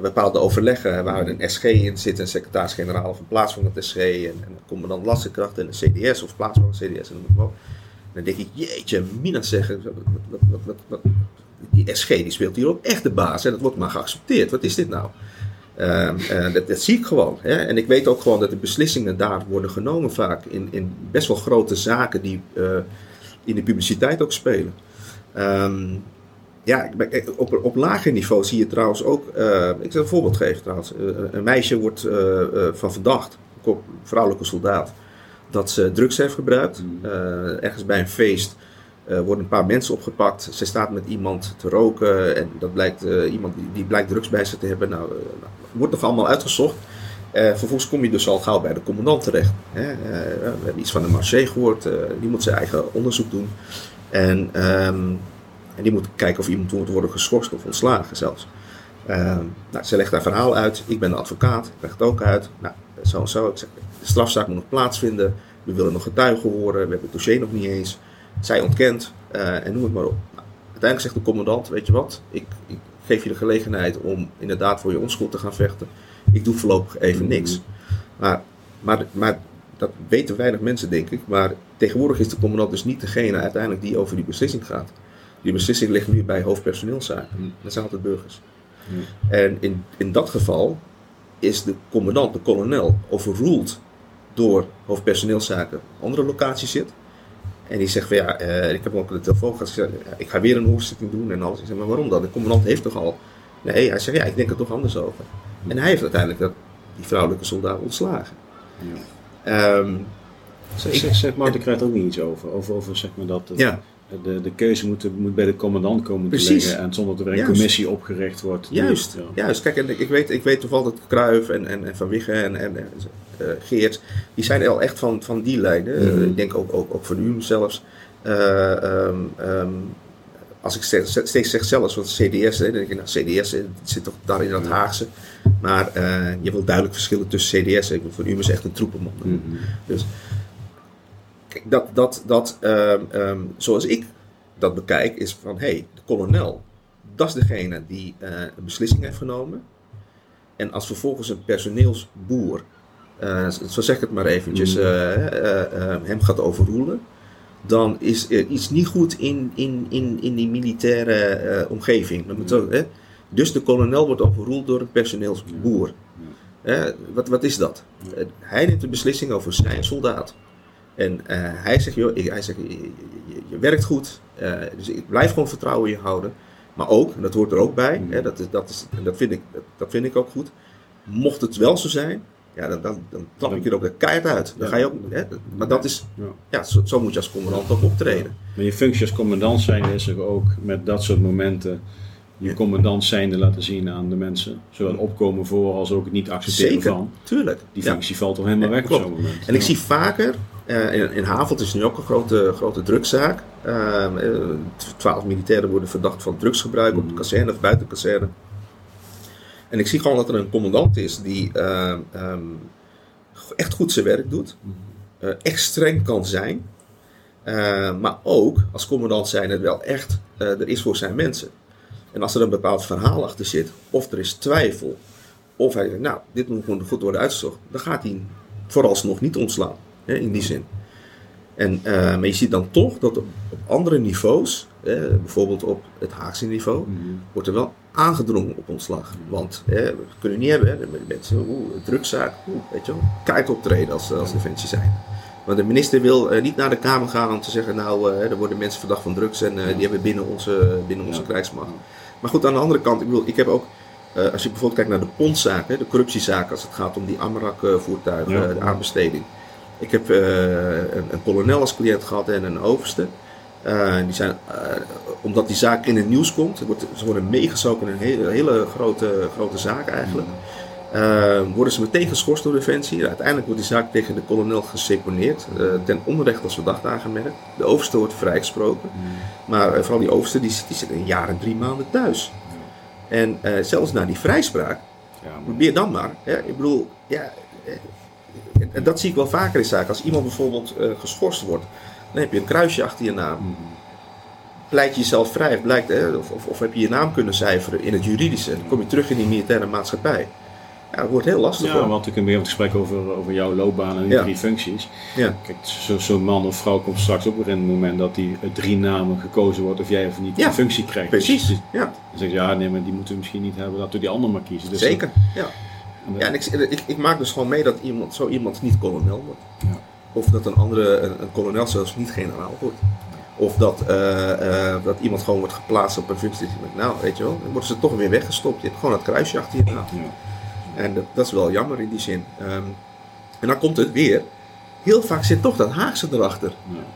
bepaalde overleggen waar een SG in zit, een secretaris-generaal of een plaatsvangend SG en, en een commandant lastenkracht en een CDS of plaatsvangend CDS en noem het maar op. Dan denk ik, jeetje, Mina zeggen, wat, die SG die speelt hier ook echt de baas. Hè? Dat wordt maar geaccepteerd. Wat is dit nou? Ehm, eh, dat, dat zie ik gewoon. Hè? En ik weet ook gewoon dat de beslissingen daar worden genomen vaak in, in best wel grote zaken die eh, in de publiciteit ook spelen. Ehm, ja, kijk, op, op lager niveau zie je trouwens ook. eh, ik zal een voorbeeld geven trouwens. Eh, een meisje wordt eh, eh, van verdacht, een vrouwelijke soldaat, dat ze drugs heeft gebruikt. Mm. Eh, ergens bij een feest eh, worden een paar mensen opgepakt. Ze staat met iemand te roken en dat blijkt eh, iemand die, die blijkt drugs bij zich te hebben. Nou, eh, nou, wordt nog allemaal uitgezocht. Eh, vervolgens kom je dus al gauw bij de commandant terecht. Hè? Eh, we hebben iets van de marché gehoord. eh, die moet zijn eigen onderzoek doen. En, ehm, en die moet kijken of iemand moet worden geschorst of ontslagen zelfs. Ehm, nou, ze legt haar verhaal uit. Ik ben de advocaat. Ik leg het ook uit. Nou, zo en zo. Ik zeg, de strafzaak moet nog plaatsvinden. We willen nog getuigen horen. We hebben het dossier nog niet eens. Zij ontkent. eh, en noem het maar op. Nou, uiteindelijk zegt de commandant, weet je wat, ik, ik geef je de gelegenheid om inderdaad voor je onschuld te gaan vechten. Ik doe voorlopig even niks. Maar, maar, maar dat weten weinig mensen, denk ik. Maar tegenwoordig is de commandant dus niet degene uiteindelijk die over die beslissing gaat. Die beslissing ligt nu bij hoofdpersoneelszaken. Dat zijn altijd burgers. En in, in dat geval is de commandant, de kolonel, overruled door hoofdpersoneelszaken andere locaties zit. En die zegt van ja, eh, ik heb ook de telefoon gehad. gezegd, ja, Ik ga weer een hoorzitting doen en alles. Ik zeg, maar waarom dan? De commandant heeft toch al. Nee, hij zegt ja, ik denk er toch anders over. En hij heeft uiteindelijk dat, die vrouwelijke soldaat ontslagen. Ehm, Zeg, zeg, zeg maar, ik krijg er ook niet iets over. Over, over zeg maar dat ja, de, de keuze moet, moet bij de commandant komen te Precies. liggen. En zonder dat er een Juist. commissie opgericht wordt. Juist, ja. juist. Kijk, en ik, ik weet, ik weet toevallig dat Kruijf en, en, en Van Wiggen en, en eh, Geert, die zijn al echt van, van die lijnen. Eh, Mhm. ik denk ook, ook, ook van u zelfs. Eh, ehm, ehm, als ik steeds, steeds zeg zelfs, want CDS, hè, dan denk ik, nou, CDS eh, zit toch daar in dat Haagse. Maar eh, je wel duidelijk verschillen tussen CDS. Ik bedoel, van u is echt een troepenman. Mhm. Dus kijk, dat, dat, dat ehm, ehm, zoals ik dat bekijk, is van hé, hey, de kolonel, dat is degene die eh, een beslissing heeft genomen. En als vervolgens een personeelsboer, eh, zo zeg ik het maar eventjes, Mhm. eh, hem gaat overroelen. Dan is er iets niet goed in, in, in, in die militaire omgeving. Moet hè? Dus de kolonel wordt overroeld door een personeelsboer. Wat, wat is dat? Hij neemt de beslissing over zijn soldaat. En eh, hij zegt, joh, ik- hij zegt je, je- werkt goed, eh, dus ik blijf gewoon vertrouwen in je houden. Maar ook, en dat hoort er ook bij, hè, dat, is, dat, is, en dat, vind ik, dat, dat vind ik ook goed. Mocht het wel zo zijn, ja, dan, dan, dan trap ik je er ook de keihard uit. Dan Ja. ga je ook, hè, maar dat is, Ja. ja, zo, zo moet je als commandant ook optreden. Maar je functie als commandant zijn is er ook met dat soort momenten je commandant zijnde laten zien aan de mensen. Zowel opkomen voor als ook het niet accepteren Zeker, van. tuurlijk. Die Ja. functie valt toch helemaal weg klopt. op zo'n moment. En ik zie vaker, in, in Havelt is nu ook een grote, grote drugszaak. Ehm, eh, Twaalf militairen worden verdacht van drugsgebruik op de kazerne of buiten de kazerne. En ik zie gewoon dat er een commandant is die ehm, ehm, echt goed zijn werk doet. eh, echt streng kan zijn. eh, maar ook als commandant zijn het wel echt eh, er is voor zijn mensen. En als er een bepaald verhaal achter zit, of er is twijfel, of hij zegt, nou, dit moet gewoon goed worden uitgezocht, dan gaat hij vooralsnog niet ontslaan. Hè, in die zin. En, eh, maar je ziet dan toch dat op, op andere niveaus, eh, bijvoorbeeld op het Haagse niveau, Mhm. wordt er wel aangedrongen op ontslag. Want eh, we kunnen niet hebben, hè, de mensen, oeh, drukzaak, oeh, weet je wel, keihard optreden als, als defensie zijn. Want de minister wil eh, niet naar de Kamer gaan om te zeggen, nou, eh, er worden mensen verdacht van drugs en die hebben binnen onze, binnen onze Ja. krijgsmacht. Maar goed, aan de andere kant, ik bedoel, ik heb ook, als je bijvoorbeeld kijkt naar de pondzaak, hè, de corruptiezaak, als het gaat om die Amarak-voertuigen, Ja. de aanbesteding. Ik heb eh, een, een kolonel als cliënt gehad en een overste. Eh, die zijn, eh, omdat die zaak in het nieuws komt, het wordt, ze worden meegezogen in een hele, hele grote, grote zaak eigenlijk. Worden ze meteen geschorst door Defensie. Uiteindelijk wordt die zaak tegen de kolonel geseponeerd. ten onrecht als verdacht aangemerkt. De overste wordt vrijgesproken. Maar vooral die overste, die, zit- die zit een jaar en drie maanden thuis. En zelfs na die vrijspraak, Ja, probeer dan maar. Hè? Ik bedoel, ja, en dat zie ik wel vaker in zaken. Als iemand bijvoorbeeld eh, geschorst wordt, dan heb je een kruisje achter je naam. Mhm. Pleit je jezelf vrij, of, blijkt, hè, of, of, of heb je je naam kunnen cijferen in het juridische. Dan kom je terug in die militaire maatschappij. Ja, dat wordt heel lastig Ja, hoor. want we kunnen weer het gesprek over, over jouw loopbaan en die Ja. drie functies. Ja. Kijk, zo- zo'n man of vrouw komt straks ook weer in het moment dat die drie namen gekozen wordt of jij of niet Ja, die functie krijgt. Precies, Dus ja, dan zeg je, ja nee, maar die moeten we misschien niet hebben, laten we die ander maar kiezen. Dus zeker. Ja. Ja, en ik, ik, ik maak dus gewoon mee dat iemand, zo iemand niet kolonel wordt. Ja. Of dat een andere, een, een kolonel zelfs niet generaal wordt. Of dat, eh, eh, dat iemand gewoon wordt geplaatst op een functie. Nou, weet je wel, dan worden ze toch weer weggestopt. Je hebt gewoon het kruisje achter je naam. Ja. En dat, dat is wel jammer in die zin. Ehm, en dan komt het weer. Heel vaak zit toch dat Haagse erachter.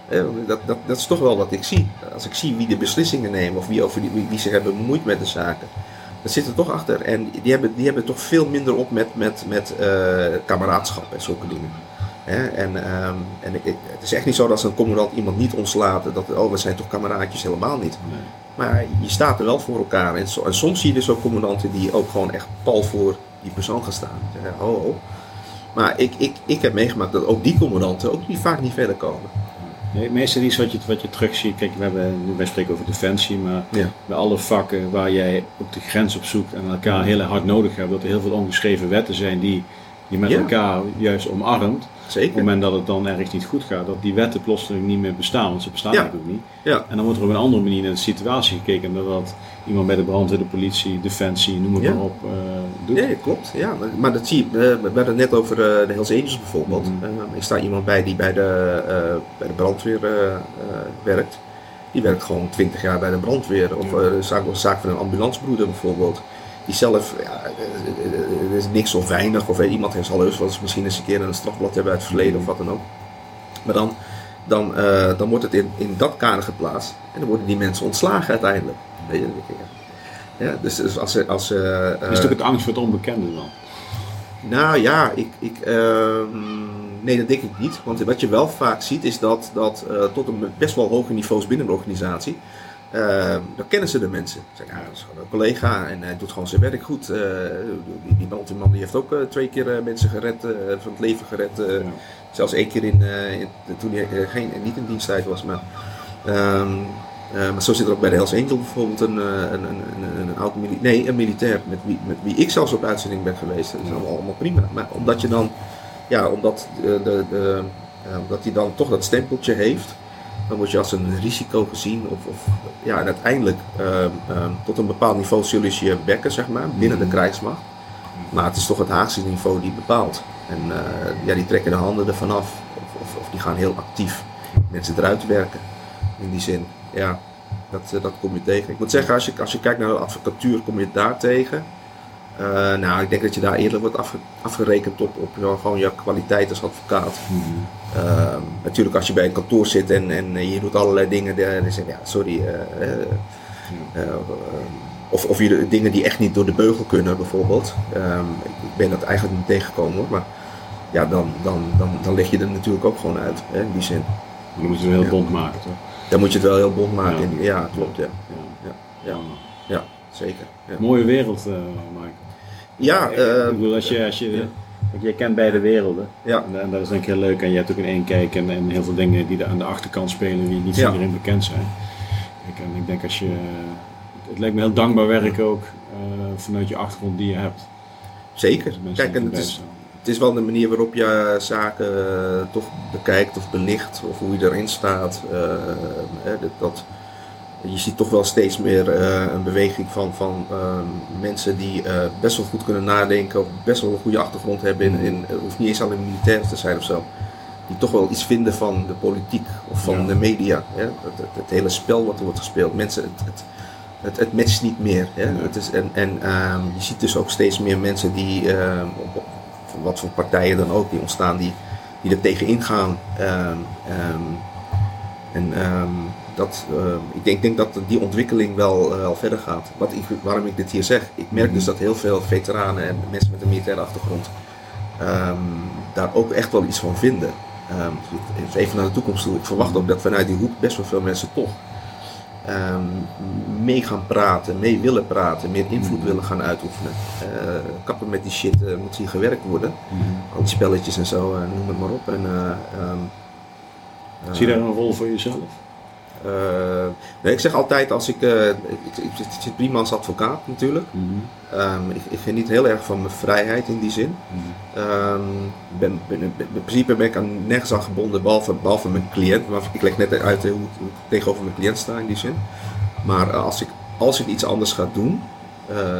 Ja. Eh, Dat, dat, dat is toch wel wat ik zie. Als ik zie wie de beslissingen nemen of wie, over die, wie, wie zich hebben bemoeid met de zaken. Dat zit er toch achter. En die hebben, die hebben toch veel minder op met, met, met eh, kameraadschap en zulke dingen. Hè? En, ehm, en ik, het is echt niet zo dat een commandant iemand niet ontslaat, dat oh, we zijn toch kameraadjes, helemaal niet. Nee. Maar je staat er wel voor elkaar. En, so- en soms zie je dus ook commandanten die ook gewoon echt pal voor die persoon gaan staan. Zeggen, oh, oh. Maar ik, ik, ik heb meegemaakt dat ook die commandanten ook niet, vaak niet verder komen. Nee, meestal iets wat je, wat je terugziet. Kijk, we hebben, wij spreken over defensie, maar Ja. bij alle vakken waar jij ook de grens op zoekt en elkaar heel hard nodig hebt, dat er heel veel ongeschreven wetten zijn die je met Ja. elkaar juist omarmt. Op het Zeker. moment dat het dan ergens niet goed gaat, dat die wetten plotseling niet meer bestaan, want ze bestaan Ja. ook niet. Ja. En dan wordt er op een andere manier naar de situatie gekeken, dan dat iemand bij de brandweer, de politie, defensie, noem het Ja. maar op, eh, doet. Ja, klopt. Ja, maar, maar dat zie je. we hadden het net over eh, de Hells Angels bijvoorbeeld. Eh, ik sta iemand bij die bij de, eh, bij de brandweer werkt. Die werkt gewoon 20 jaar bij de brandweer. Of de zaak, de zaak van een ambulancebroeder bijvoorbeeld. Die zelf, ja, is niks of weinig. Of eh, iemand heeft al heus wel eens misschien eens een keer een strafblad hebben uit het verleden of wat dan ook. Maar dan, dan, eh, dan wordt het in, in dat kader geplaatst. En dan worden die mensen ontslagen uiteindelijk. Weet je, ja. Ja, dus, dus als ze. Als, ze, Is het ook het angst voor het onbekende dan? nou ja, ik, ik, ehm, nee, dat denk ik niet. Want wat je wel vaak ziet is dat, dat tot een best wel hoge niveaus binnen de organisatie, ehm, dan kennen ze de mensen. Ze zeggen, ja, dat is gewoon een collega en hij doet gewoon zijn werk goed. Eh, die, die brandweerman die heeft ook eh, twee keer eh, mensen gered, van het leven gered. Ja. Zelfs één keer in, in- toen hij geen, niet in diensttijd was. Maar, ehm, eh, maar zo zit er ook bij de Hells Angel bijvoorbeeld een, een, een, een, oud militair, nee, een militair met wie, met wie ik zelfs op uitzending ben geweest. Dat is allemaal, allemaal prima. Maar omdat je dan, ja, omdat, de, de, de, omdat hij dan toch dat stempeltje heeft, dan word je als een risico gezien. Of, of ja, en uiteindelijk ehm, ehm, tot een bepaald niveau zullen ze je bekken, zeg maar, binnen de krijgsmacht. Maar het is toch het Haagse niveau die bepaalt. En eh, ja, die trekken de handen ervan af. Of, of, of die gaan heel actief mensen eruit werken. In die zin, ja, dat, eh, dat kom je tegen. Ik moet zeggen, als je, als je kijkt naar de advocatuur, kom je daar tegen. Eh, nou, ik denk dat je daar eerder wordt afge- afgerekend op, op gewoon je kwaliteit als advocaat. Mhm. Ehm, natuurlijk, als je bij een kantoor zit en, en eh, je doet allerlei dingen, dan zeg je, ja, sorry. eh, of, of je dingen die echt niet door de beugel kunnen, bijvoorbeeld. Ehm, ik, ben dat eigenlijk niet tegengekomen hoor. Maar ja, dan, dan, dan, dan leg je er natuurlijk ook gewoon uit, hè, in die zin. Dan moeten we heel Ja. bond maken, toch? Dan moet je het wel heel bond maken. Ja. klopt. Ja, Ja. ja, ja, zeker. Mooie wereld, Mike. Ja, eh, ik bedoel, als je, als je, jij kent beide werelden. ja, En, en dat is denk ik heel leuk. En je hebt ook in één kijk en, en heel veel dingen die er aan de achterkant spelen die niet voor Ja. iedereen bekend zijn. Kijk, en ik denk als je, het lijkt me heel dankbaar werk ook eh, vanuit je achtergrond die je hebt. zeker. Kijk, en het is, het is wel de manier waarop je zaken eh, toch bekijkt of belicht, of hoe je erin staat. eh, hè, dat, dat, je ziet toch wel steeds meer eh, een beweging van, van ehm, mensen die eh, best wel goed kunnen nadenken, of best wel een goede achtergrond hebben. In, in, het hoeft niet eens alleen militair te zijn of zo. Die toch wel iets vinden van de politiek of van Ja. de media. Hè? Het, het, het hele spel wat er wordt gespeeld. Mensen, het, het, het, het matcht niet meer. Hè? Nee. Het is, en en ehm, je ziet dus ook steeds meer mensen die, ehm, op, op- wat voor partijen dan ook, die ontstaan, die, die er tegen ingaan. Ehm, en dat, ehm, ik denk, denk dat die ontwikkeling wel, eh, wel verder gaat. Wat ik, waarom ik dit hier zeg, ik merk Mhm. dus dat heel veel veteranen en mensen met een militaire achtergrond ehm, daar ook echt wel iets van vinden. Ehm, even naar de toekomst toe. Ik verwacht ook dat vanuit die hoek best wel veel mensen toch mee gaan praten, mee willen praten, meer invloed willen gaan uitoefenen. Eh, kappen met die shit, eh, moet hier gewerkt worden. Mhm. Al die spelletjes en zo, noem het maar op. En, Zie je daar een rol voor jezelf? Eh, nee, ik zeg altijd als ik, eh, ik, ik, ik zit prima als advocaat natuurlijk. Mhm. Ehm, ik, ik geniet heel erg van mijn vrijheid in die zin. Mhm. Ehm, ben, ben, ben- in principe ben ik aan nergens aan gebonden, behalve, behalve mijn cliënt. Maar ik leg net uit hoe, ik- hoe ik tegenover mijn cliënt sta in die zin. Maar eh, als, ik, als ik iets anders ga doen,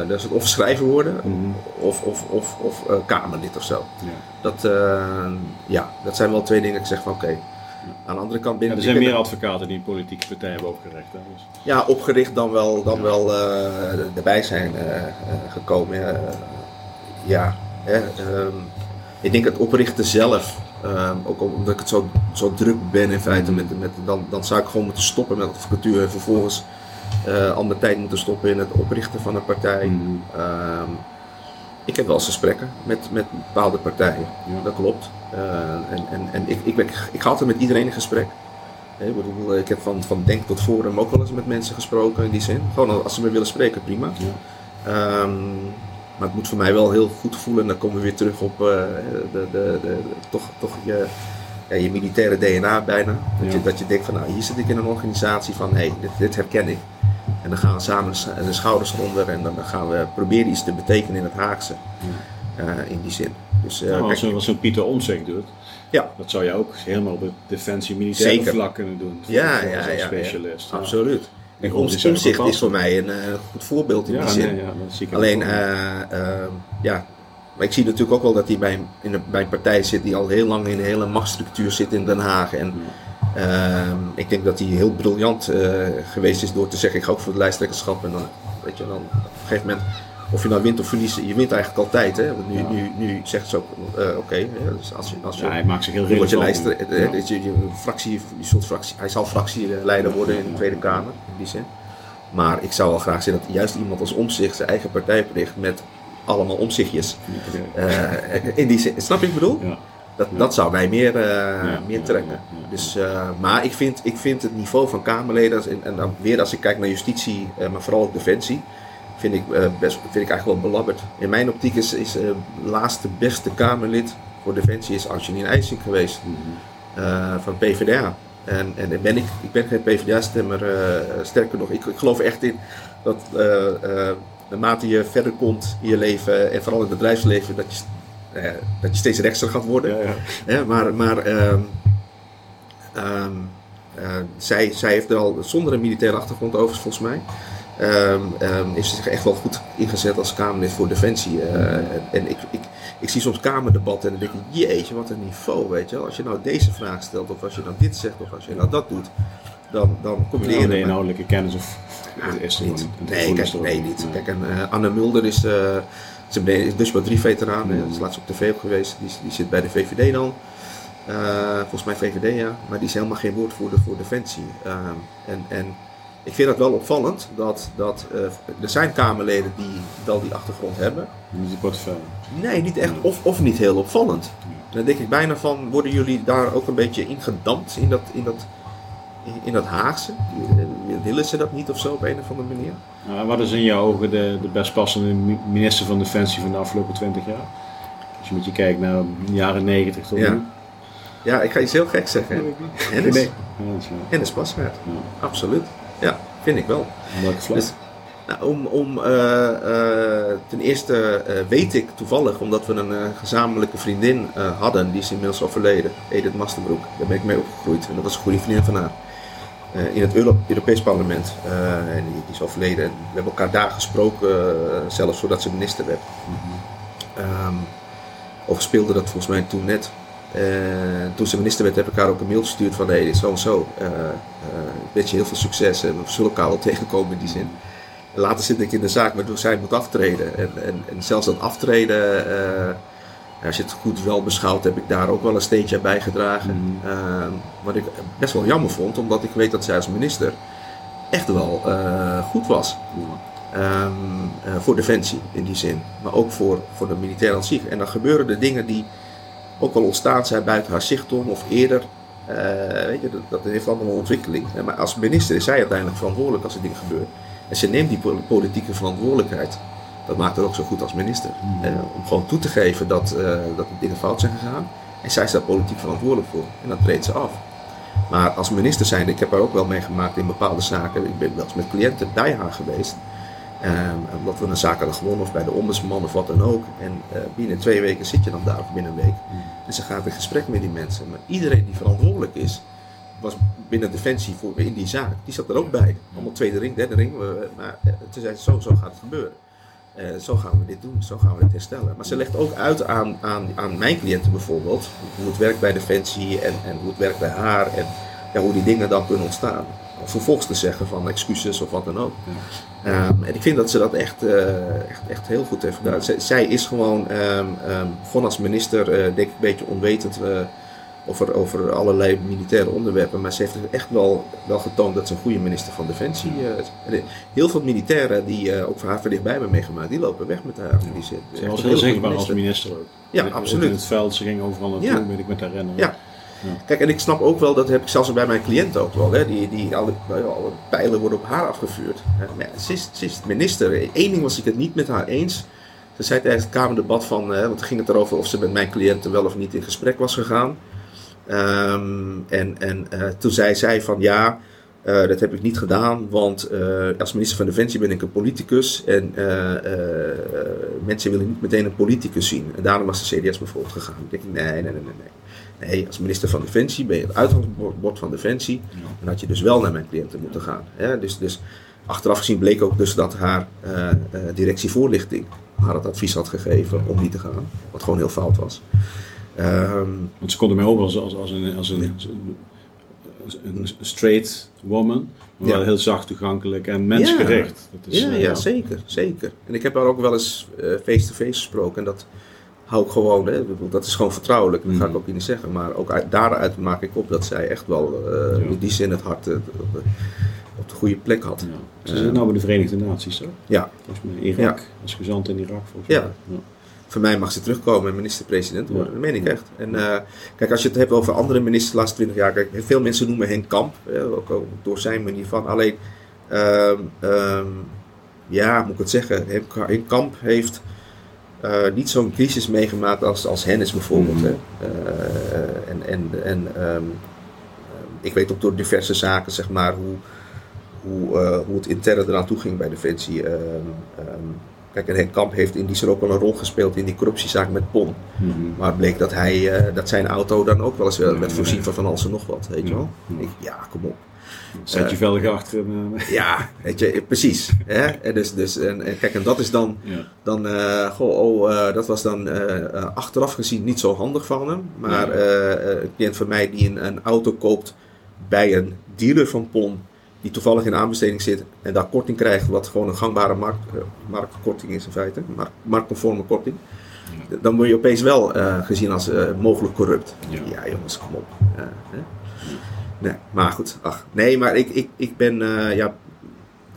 dan is het of schrijver worden Mhm. of, of, of, of eh, kamerlid of zo. Ja. Dat, ja, dat zijn wel twee dingen dat ik zeg van oké. Aan de andere kant Ja, er zijn meer advocaten die een politieke partij hebben opgericht. Hè? Dus, ja, opgericht dan wel, dan wel eh, erbij zijn eh, eh, gekomen. ja, hè, ehm, ik denk het oprichten zelf, ehm, ook omdat ik het zo, zo druk ben in feite, met, met, dan, dan zou ik gewoon moeten stoppen met advocatuur en vervolgens al mijn tijd moeten stoppen in het oprichten van een partij. Mhm. Ehm, ik heb wel eens gesprekken met, met bepaalde partijen, Ja. dat klopt. Eh, en en, en ik, ik, ben, ik ga altijd met iedereen in gesprek. Ik, bedoel, ik heb van, van Denk tot Forum ook wel eens met mensen gesproken in die zin. Gewoon als ze me willen spreken, prima. Ja. Ehm, maar het moet voor mij wel heel goed voelen. En dan komen we weer terug op eh, de, de, de, de- toch, toch je, ja, je militaire DNA bijna. Dat, Ja. je, dat je denkt van nou hier zit ik in een organisatie van hé, dit, dit herken ik. En dan gaan we samen de schouders onder en dan gaan we proberen iets te betekenen in het Haagse. Eh, in die zin. Dus, eh, Nou, als zo'n zo'n Pieter Omtzigt doet, ja, dat zou je ook helemaal op het defensie militaire Zeker. vlak kunnen doen. Ja, ja, ja, ja. specialist. Ja. absoluut. En omzicht bepaald is voor mij een eh, goed voorbeeld in Ja, die zin. nee, ja, Alleen, eh, eh, ja, maar ik zie natuurlijk ook wel dat hij bij, in een, bij een partij zit die al heel lang in een hele machtsstructuur zit in Den Haag. En ehm, ik denk dat hij heel briljant geweest is door te zeggen: ik ga ook voor het lijsttrekkerschap. En dan, weet je, dan op een gegeven moment, of je nou wint of verliest, je wint eigenlijk altijd. Hè? Want nu, Ja. nu, nu zegt ze ook: eh, oké, dus als je, als je ja, hij maakt zich heel je Ja. eh, dat je, je, fractie, je zult fractie, hij zal fractieleider worden in de Tweede Kamer, in die zin. Maar ik zou wel graag zien dat juist iemand als omzicht zijn eigen partij opricht met allemaal omzichtjes. Eh, in die zin, snap je wat ik bedoel? Ja. Dat, dat zou mij meer, eh, meer trekken. Dus, eh, maar ik vind, ik vind het niveau van Kamerleden, en, en dan weer als ik kijk naar justitie, eh, maar vooral ook defensie, vind ik, eh, best, vind ik eigenlijk wel belabberd. In mijn optiek is, is eh, laatste beste Kamerlid voor defensie is Angelien IJsink geweest eh, van PvdA. En, en ben ik, ik ben geen PvdA-stemmer, sterker nog, ik, ik geloof echt in dat naarmate je verder komt in je leven en vooral in het bedrijfsleven, dat je, dat je steeds rechtser gaat worden. Ja, ja. Maar maar ehm, ehm, eh, zij, zij heeft er al zonder een militaire achtergrond overigens volgens mij. Heeft ze zich echt wel goed ingezet als Kamerlid voor Defensie. eh, en en ik, ik, ik zie soms Kamerdebatten en dan denk ik, jeetje, wat een niveau, weet je wel. Als je nou deze vraag stelt, of als je nou dit zegt, of als je nou dat doet, dan, dan kom je er de inhoudelijke kennis of is er Niet. een Nee, kijk, nee, niet. Kijk, en eh, Anne Mulder is, eh ze is Dutchbat 3 veteraan. Mm. Is laatst op tv ook geweest. Die, die zit bij de VVD dan. Eh, volgens mij VVD, ja. Maar die is helemaal geen woordvoerder voor Defensie. Ehm, en, en ik vind dat wel opvallend. Dat, dat, eh, er zijn Kamerleden die wel die achtergrond hebben. Niet de portefeuille. Nee, niet echt. Of, of niet heel opvallend. Dan denk ik bijna van, worden jullie daar ook een beetje ingedampt in dat, in dat, in, dat Haagse? Willen ze dat niet of zo op een of andere manier? Nou, wat is in jouw ogen de, de best passende mi- minister van Defensie van de afgelopen 20 jaar? Als je met je kijkt naar de jaren 90 tot Ja. nu. Ja, ik ga iets heel gek zeggen. Hennis. Nee. Is. Hennis. Ja. Absoluut. Ja, vind ik wel. Dus, nou, om, om, eh, eh, ten eerste eh, weet ik toevallig, omdat we een gezamenlijke vriendin hadden, die is inmiddels overleden, Edith Masterbroek. Daar ben ik mee opgegroeid en dat was een goede vriendin van haar. In het Euro- Europees Parlement. En die, die is overleden. En we hebben elkaar daar gesproken, zelfs voordat ze minister werd. Ehm of speelde dat volgens mij toen net. Eh, toen ze minister werd, heb ik haar ook een mail gestuurd van hey, dit is zo en zo. Eh, eh, ik wens je heel veel succes en we zullen elkaar wel tegenkomen in die zin. En later zit ik in de zaak waardoor zij moet aftreden. En, en, en zelfs dat aftreden, eh, als je het goed wel beschouwt, heb ik daar ook wel een steentje aan bijgedragen. Ehm, wat ik best wel jammer vond, omdat ik weet dat zij als minister echt wel eh, goed was. Ehm, eh, voor defensie in die zin, maar ook voor, voor de militair aan zich. En dan gebeuren er dingen die ook wel ontstaan zijn buiten haar zicht om of eerder. Eh, weet je, dat, dat heeft allemaal een ontwikkeling. Maar als minister is zij uiteindelijk verantwoordelijk als er dingen gebeuren. En ze neemt die po- politieke verantwoordelijkheid. Dat maakt haar ook zo goed als minister. Eh, om gewoon toe te geven dat, eh, dat er dingen fout zijn gegaan. En zij is daar politiek verantwoordelijk voor. En dan treedt ze af. Maar als minister zijnde, ik heb haar ook wel meegemaakt in bepaalde zaken. Ik ben wel eens met cliënten bij haar geweest. Ehm, omdat we een zaak hadden gewonnen of bij de ombudsman of wat dan ook. En eh, binnen twee weken zit je dan daar of binnen een week. En ze gaat in gesprek met die mensen. Maar iedereen die verantwoordelijk is, was binnen Defensie voor, in die zaak, die zat er ook bij. Allemaal tweede ring, derde ring. Maar eh, toen zei ze, zo, zo gaat het gebeuren. Eh, zo gaan we dit doen, zo gaan we dit herstellen. Maar ze legt ook uit aan, aan, aan mijn cliënten bijvoorbeeld, hoe het werkt bij Defensie en, en hoe het werkt bij haar en ja, hoe die dingen dan kunnen ontstaan. Vervolgens te zeggen van excuses of wat dan ook. Ehm, en ik vind dat ze dat echt, eh, echt, echt heel goed heeft gedaan. Zij, zij is gewoon, ehm ehm, gewoon als minister, eh, denk ik, een beetje onwetend eh, over, over allerlei militaire onderwerpen. Maar ze heeft echt wel, wel getoond dat ze een goede minister van Defensie is. Heel veel militairen die ook voor haar dichtbij hebben meegemaakt, die lopen weg met haar die. Ze was een heel zichtbaar als minister. ook. Ja, absoluut. in het veld, ze ging overal naartoe, Ja. weet ik met herinneren. Ja. Kijk, en ik snap ook wel, dat heb ik zelfs bij mijn cliënten ook wel, hè, die, die alle, alle pijlen worden op haar afgevuurd. Hè. Ze, is, minister. Eén ding was ik het niet met haar eens. Ze zei tijdens het Kamerdebat van, eh, want ging het erover of ze met mijn cliënten wel of niet in gesprek was gegaan. Ehm, en en eh, toen zei zij van ja, eh, dat heb ik niet gedaan, want als minister van Defensie ben ik een politicus en mensen willen niet meteen een politicus zien. En daarom was de CDS bijvoorbeeld gegaan. Ik denk, nee, nee, nee, nee. Nee. Als minister van Defensie ben je het uitgangsbord van Defensie. Dan had je dus wel naar mijn cliënten moeten gaan. Hè? Dus, dus achteraf gezien bleek ook dus dat haar eh, eh, directie voorlichting haar het advies had gegeven om niet te gaan. Wat gewoon heel fout was. Ehm, Want ze konden mij over als, als, als, een, als, een, een straight woman. Maar wel Ja. heel zacht toegankelijk en mensgericht. Dat is, ja, eh, ja, zeker, zeker. En ik heb haar ook wel eens face-to-face gesproken. En dat hou ik gewoon, hè. Dat is gewoon vertrouwelijk. Dat ga ik Mhm. ook niet zeggen. Maar ook uit, daaruit maak ik op dat zij echt wel eh, Ja. in die zin het hart eh, op, de, op de goede plek had. Ja. Ze zit nou bij de Verenigde Naties, toch? Ja, Volgens mij Irak. Als gezant in Irak, volgens Ja. mij. Ja. voor mij mag ze terugkomen en minister-president worden. Ja. Dat meen ik echt. En eh, kijk, als je het hebt over andere ministers de laatste 20 jaar. Kijk, veel mensen noemen Henk Kamp. eh, ook, ook door zijn manier van. Alleen, ehm, ehm, ja, moet ik het zeggen. Henk, Henk Kamp heeft eh, niet zo'n crisis meegemaakt als, als Hennis bijvoorbeeld. Mhm. Hè. Eh, en en, en ehm, ehm, ik weet ook door diverse zaken, zeg maar, hoe, hoe, eh, hoe het intern eraan toe ging bij Defensie. Ehm, kijk, en Henk Kamp heeft in die zin ook wel een rol gespeeld in die corruptiezaak met PON. Mhm. Maar het bleek dat, hij, dat zijn auto dan ook wel eens wel werd ja, voorzien van van alles en nog wat, weet je wel. Ja. Ik, ja, kom op. Zet je vellig achter. En, eh, Ja, weet je, precies. Hè? En, dus, dus, en, en kijk, en dat is dan, ja. dan eh, goh, oh, eh, dat was dan eh, eh, achteraf gezien niet zo handig van hem. Maar eh, eh, een cliënt van mij die een, een auto koopt bij een dealer van PON, die toevallig in aanbesteding zit en daar korting krijgt, wat gewoon een gangbare markt, eh, marktkorting is in feite, mark, marktconforme korting. Dan word je opeens wel eh, gezien als eh, mogelijk corrupt. Ja. Ja, jongens, kom op. Ja, hè? Nee, maar goed, ach. Nee, maar ik, ik, ik ben, eh, ja,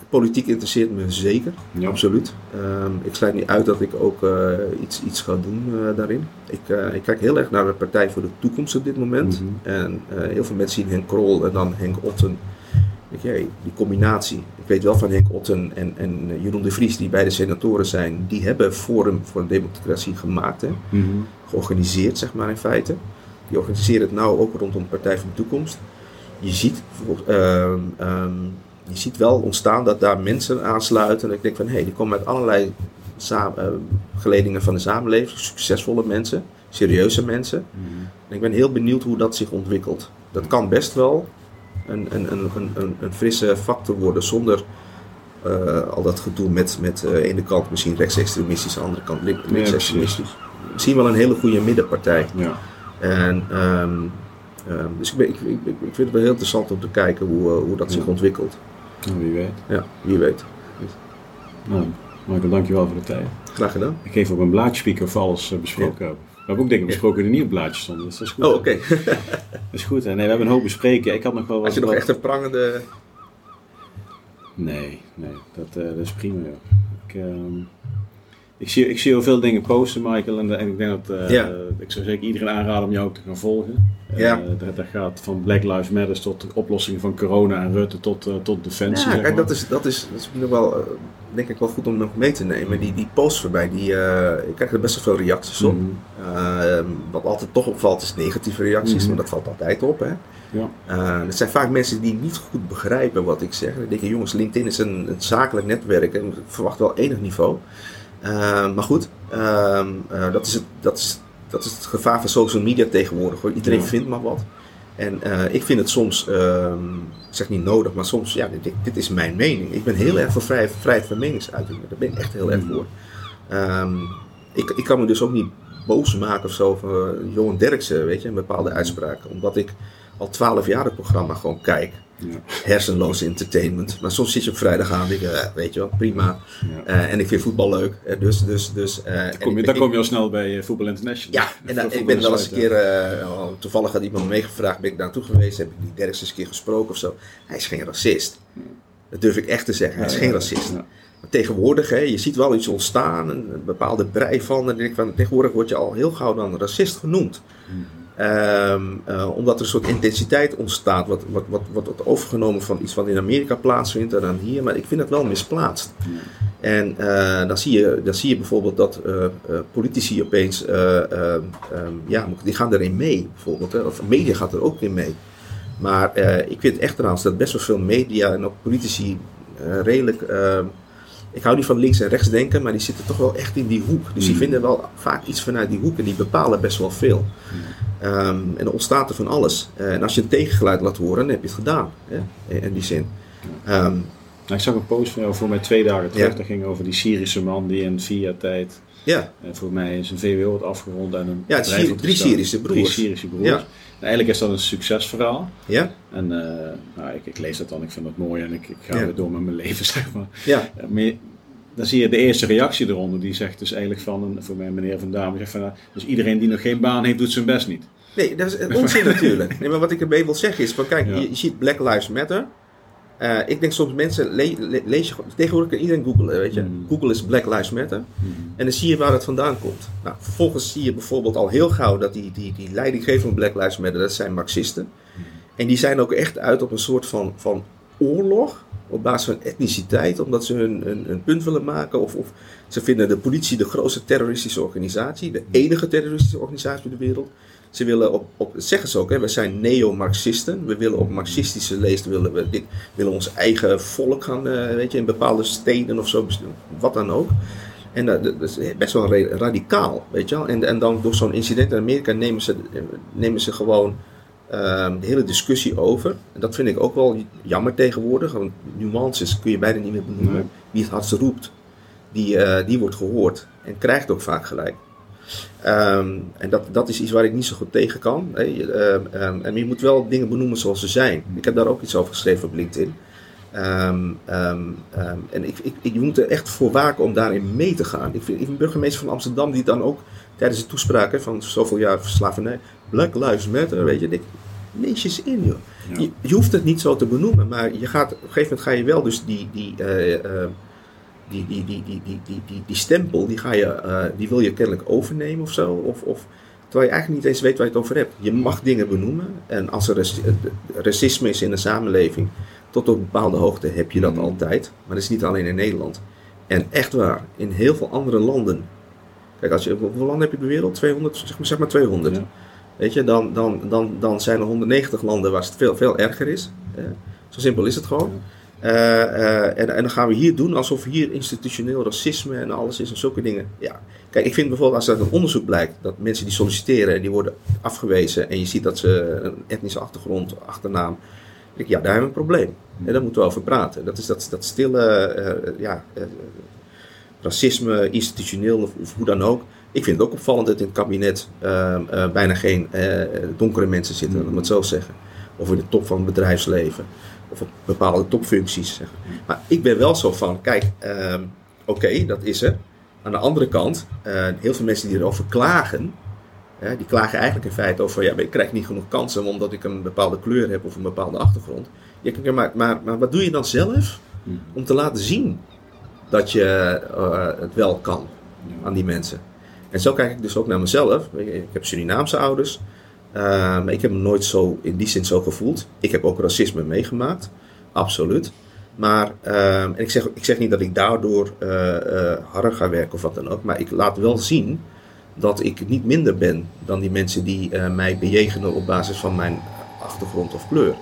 politiek interesseert me zeker. Ja. Absoluut. Ehm, ik sluit niet uit dat ik ook eh, iets, iets ga doen eh, daarin. Ik, ik kijk heel erg naar de Partij voor de Toekomst op dit moment. Mhm. En heel veel mensen zien Henk Krol en dan Henk Otten. Ik, hey, die combinatie. Ik weet wel van Henk Otten en, en Jeroen de Vries, die beide senatoren zijn. Die hebben Forum voor Democratie gemaakt. Hè? Mhm. georganiseerd, zeg maar in feite. Die organiseren het nou ook rondom de Partij van de Toekomst. Je ziet, ehm, ehm, je ziet wel ontstaan dat daar mensen aansluiten. En ik denk van, hé, hey, die komen uit allerlei sa- eh, geledingen van de samenleving. Succesvolle mensen, serieuze mensen. Mhm. En ik ben heel benieuwd hoe dat zich ontwikkelt. Dat kan best wel een, een, een, een, een, frisse factor worden zonder eh, al dat gedoe met, met eh, ene kant misschien rechtsextremistisch, aan de andere kant link- Ja, linksextremistisch. Misschien wel een hele goede middenpartij. Ja. En, ehm, ehm, dus ik, ben, ik, ik, ik vind het wel heel interessant om te kijken hoe, eh, hoe dat zich Ja. ontwikkelt. Nou, wie weet. Ja, wie weet. Nou, Michael, dankjewel voor de tijd. Graag gedaan. Ik geef op een of alles eh, besproken hebben. We hebben ook dingen besproken die niet op blaadjes stonden, dus dat is goed. Oh, oké. Dat is goed, hè? Nee, we hebben een hoop bespreken. Ik had nog wel wat... Als je nog wat- echt een prangende... Nee, nee, dat, eh, dat is prima, joh. Ik, ehm, ik, zie, ik zie heel veel dingen posten, Michael, en, en ik denk dat eh, Ja. ik zou zeker iedereen aanraden om jou ook te gaan volgen. Ja. Eh, dat, dat gaat van Black Lives Matter tot de oplossing van corona en Rutte tot, eh, tot defensie. Ja, kijk, maar. dat is, dat is, dat is nog wel, denk ik wel goed om nog mee te nemen. Die, die posts voorbij, die, ik krijg er best wel veel reacties op. Mhm. Eh, wat altijd toch opvalt is negatieve reacties, Mhm. maar dat valt altijd op. Hè? Ja. Eh, het zijn vaak mensen die niet goed begrijpen wat ik zeg. Dan denk je, jongens, LinkedIn is een, een zakelijk netwerk en ik verwacht wel enig niveau. Eh, maar goed, ehm, eh, dat, is het, dat, is, dat is het gevaar van social media tegenwoordig. Hoor. Iedereen Ja. vindt maar wat. En eh, ik vind het soms, ehm, ik zeg niet nodig, maar soms, ja, dit, dit is mijn mening. Ik ben heel erg voor vrij, vrijheid van meningsuiting. Daar ben ik echt heel erg voor. Ehm, ik, ik kan me dus ook niet boos maken of zo van eh, Johan Derksen, weet je, een bepaalde uitspraken. Omdat ik al twaalf jaar het programma gewoon kijk. Ja. Hersenloos entertainment. Maar soms zit je op vrijdag aan en denk je, eh, weet je wel, prima. Ja. Eh, en ik vind voetbal leuk. Eh, dus, dus, dus, Kom je, ik- dan ik- kom je al snel bij Voetbal International. ja, en dan, ik ben wel eens een keer, toevallig had iemand me meegevraagd, ben ik daar naartoe geweest, heb ik die eens een keer gesproken of zo. Hij is geen racist. Dat durf ik echt te zeggen, hij is Ja, geen racist. Maar tegenwoordig, hè, je ziet wel iets ontstaan, een, bepaalde brei van, en ik van, tegenwoordig word je al heel gauw dan racist genoemd. Ehm, eh, omdat er een soort intensiteit ontstaat, wat, wat, wat, wat overgenomen van iets wat in Amerika plaatsvindt en dan hier. Maar ik vind het wel misplaatst. En eh, dan, zie je, dan zie je bijvoorbeeld dat eh, politici opeens, eh, ehm, ehm, ja, die gaan erin mee, bijvoorbeeld. Hè, of media gaat er ook in mee. Maar ik vind echt trouwens dat best wel veel media en ook politici redelijk. ik hou niet van links en rechts denken, maar die zitten toch wel echt in die hoek. Dus die Mm. vinden wel vaak iets vanuit die hoek en die bepalen best wel veel. Ehm, en er ontstaat er van alles. Eh, en als je een tegengeluid laat horen, dan heb je het gedaan. Hè? In, in die zin. Ehm, Nou, ik zag een post van jou voor mij twee dagen terug. Ja. Dat ging over die Syrische man die in vier jaar tijd ja, eh, voor mij zijn VWO had afgerond en een Ja, Syri- drie. Syrische broers. Drie Syrische broers. Ja. Nou, eigenlijk is dat een succesverhaal. ja, En eh, nou, ik, ik lees dat dan, ik vind dat mooi en ik, ik ga Ja. weer door met mijn leven, zeg maar. ja, maar dan zie je de eerste reactie eronder, die zegt dus eigenlijk van, een, voor mij meneer Van Dame, zegt van, nou, dus iedereen die nog geen baan heeft, doet zijn best niet. Nee, dat is onzin natuurlijk. Nee, maar wat ik ermee wil zeggen is: van, kijk, Ja. je, je ziet Black Lives Matter. Eh, ik denk soms mensen le- le- lees je gewoon- tegenwoordig kan iedereen googlen, weet je. Mm. Google is Black Lives Matter. En dan zie je waar het vandaan komt. Nou, vervolgens zie je bijvoorbeeld al heel gauw dat die, die, die leidinggever van Black Lives Matter, dat zijn Marxisten. En die zijn ook echt uit op een soort van, van oorlog op basis van etniciteit, omdat ze hun, hun punt willen maken. Of, of ze vinden de politie de grootste terroristische organisatie, de enige terroristische organisatie in de wereld. Ze willen op, op zeggen ze ook, hè, we zijn neo-Marxisten. We willen op marxistische leest, willen we dit, willen ons eigen volk gaan, eh, weet je, in bepaalde steden of zo, wat dan ook. En dat, dat is best wel ra- radicaal, weet je wel. En, en dan door zo'n incident in Amerika nemen ze, nemen ze gewoon de hele discussie over. En dat vind ik ook wel jammer tegenwoordig. Want nuances kun je bijna niet meer benoemen. Nee. Wie het hardst roept, die, eh, die wordt gehoord. En krijgt ook vaak gelijk. Ehm, en dat, dat is iets waar ik niet zo goed tegen kan. hè. Je, ehm, ehm, en je moet wel dingen benoemen zoals ze zijn. Ik heb daar ook iets over geschreven op LinkedIn. Ehm, ehm, ehm, en ik, ik, ik, je moet er echt voor waken om daarin mee te gaan. Ik vind, ik vind burgemeester van Amsterdam die dan ook tijdens de toespraak hè, van zoveel jaar slavernij, Black Lives Matter, weet je, denk, lees je in joh. Ja. Je, je hoeft het niet zo te benoemen, maar je gaat, op een gegeven moment ga je wel dus die, die, eh, eh, die, die, die, die, die, die, die, die stempel, die, ga je, eh, die wil je kennelijk overnemen of zo. Of, of, terwijl je eigenlijk niet eens weet waar je het over hebt. Je mag dingen benoemen. En als er raci- racisme is in de samenleving, tot op een bepaalde hoogte heb je dat Mhm. altijd. Maar dat is niet alleen in Nederland. En echt waar, in heel veel andere landen. Kijk, als je, hoeveel landen heb je op de wereld? 200, zeg maar, zeg maar 200. Ja. Weet je, dan, dan, dan, dan zijn er 190 landen waar het veel, veel erger is. Zo simpel is het gewoon. Eh, eh, en, en dan gaan we hier doen alsof hier institutioneel racisme en alles is en zulke dingen. Ja. Kijk, ik vind bijvoorbeeld als uit een onderzoek blijkt dat mensen die solliciteren en die worden afgewezen en je ziet dat ze een etnische achtergrond, achternaam, denk ik, ja, daar hebben we een probleem. En daar moeten we over praten. Dat is dat, dat stille, eh, ja, racisme, institutioneel of, of hoe dan ook. Ik vind het ook opvallend dat in het kabinet eh, eh, bijna geen eh, donkere mensen zitten, om het zo te zeggen. Of in de top van het bedrijfsleven. Of op bepaalde topfuncties. Zeg. Maar ik ben wel zo van, kijk, ehm, oké, dat is er. Aan de andere kant, eh, heel veel mensen die erover klagen, die klagen eigenlijk in feite over, ja, ik krijg niet genoeg kansen omdat ik een bepaalde kleur heb of een bepaalde achtergrond. Ja, maar, maar, maar wat doe je dan zelf Hm. om te laten zien dat je eh, het wel kan aan die mensen? En zo kijk ik dus ook naar mezelf. Ik heb Surinaamse ouders. eh, maar ik heb me nooit zo in die zin zo gevoeld. Ik heb ook racisme meegemaakt. Absoluut. Maar ehm, en ik, zeg, ik zeg niet dat ik daardoor eh, eh, harder ga werken of wat dan ook. Maar ik laat wel zien dat ik niet minder ben dan die mensen die eh, mij bejegenen op basis van mijn achtergrond of kleur.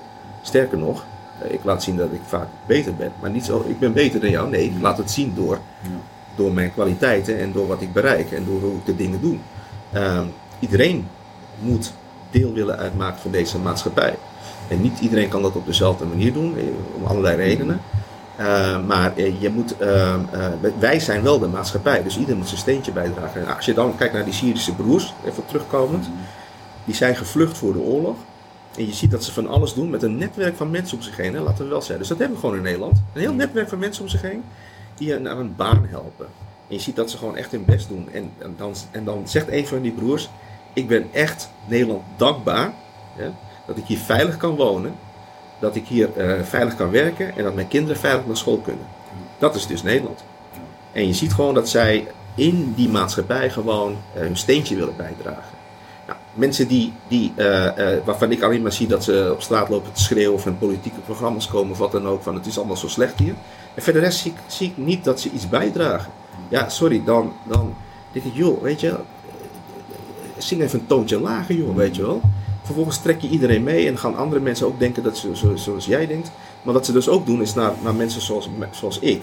Sterker nog, eh, ik laat zien dat ik vaak beter ben. Maar niet zo, ik ben beter dan jou. Nee, ik laat het zien door, Ja. door mijn kwaliteiten en door wat ik bereik en door hoe ik de dingen doe. Ehm, iedereen moet deel willen uitmaken van deze maatschappij. En niet iedereen kan dat op dezelfde manier doen, eh, om allerlei redenen. Eh, maar eh, je moet, ehm, eh, wij zijn wel de maatschappij, dus iedereen moet zijn steentje bijdragen. En als je dan kijkt naar die Syrische broers, even terugkomend, die zijn gevlucht voor de oorlog. En je ziet dat ze van alles doen met een netwerk van mensen om zich heen, hè, laten we wel zeggen. Dus dat hebben we gewoon in Nederland. Een heel netwerk van mensen om zich heen die je naar een baan helpen. En je ziet dat ze gewoon echt hun best doen. En, en, dan, en dan zegt een van die broers: Ik ben echt Nederland dankbaar hè, dat ik hier veilig kan wonen, dat ik hier eh, veilig kan werken en dat mijn kinderen veilig naar school kunnen. Dat is dus Nederland. En je ziet gewoon dat zij in die maatschappij gewoon eh, hun steentje willen bijdragen. Mensen die, die, eh, eh, waarvan ik alleen maar zie dat ze op straat lopen te schreeuwen of in politieke programma's komen of wat dan ook, van het is allemaal zo slecht hier. En verder zie ik, zie ik niet dat ze iets bijdragen. Ja, sorry, dan, dan denk ik, joh, weet je, zing even een toontje lager, joh, weet je wel. Vervolgens trek je iedereen mee en gaan andere mensen ook denken dat ze zo, zoals jij denkt. Maar wat ze dus ook doen is naar, naar mensen zoals, zoals ik.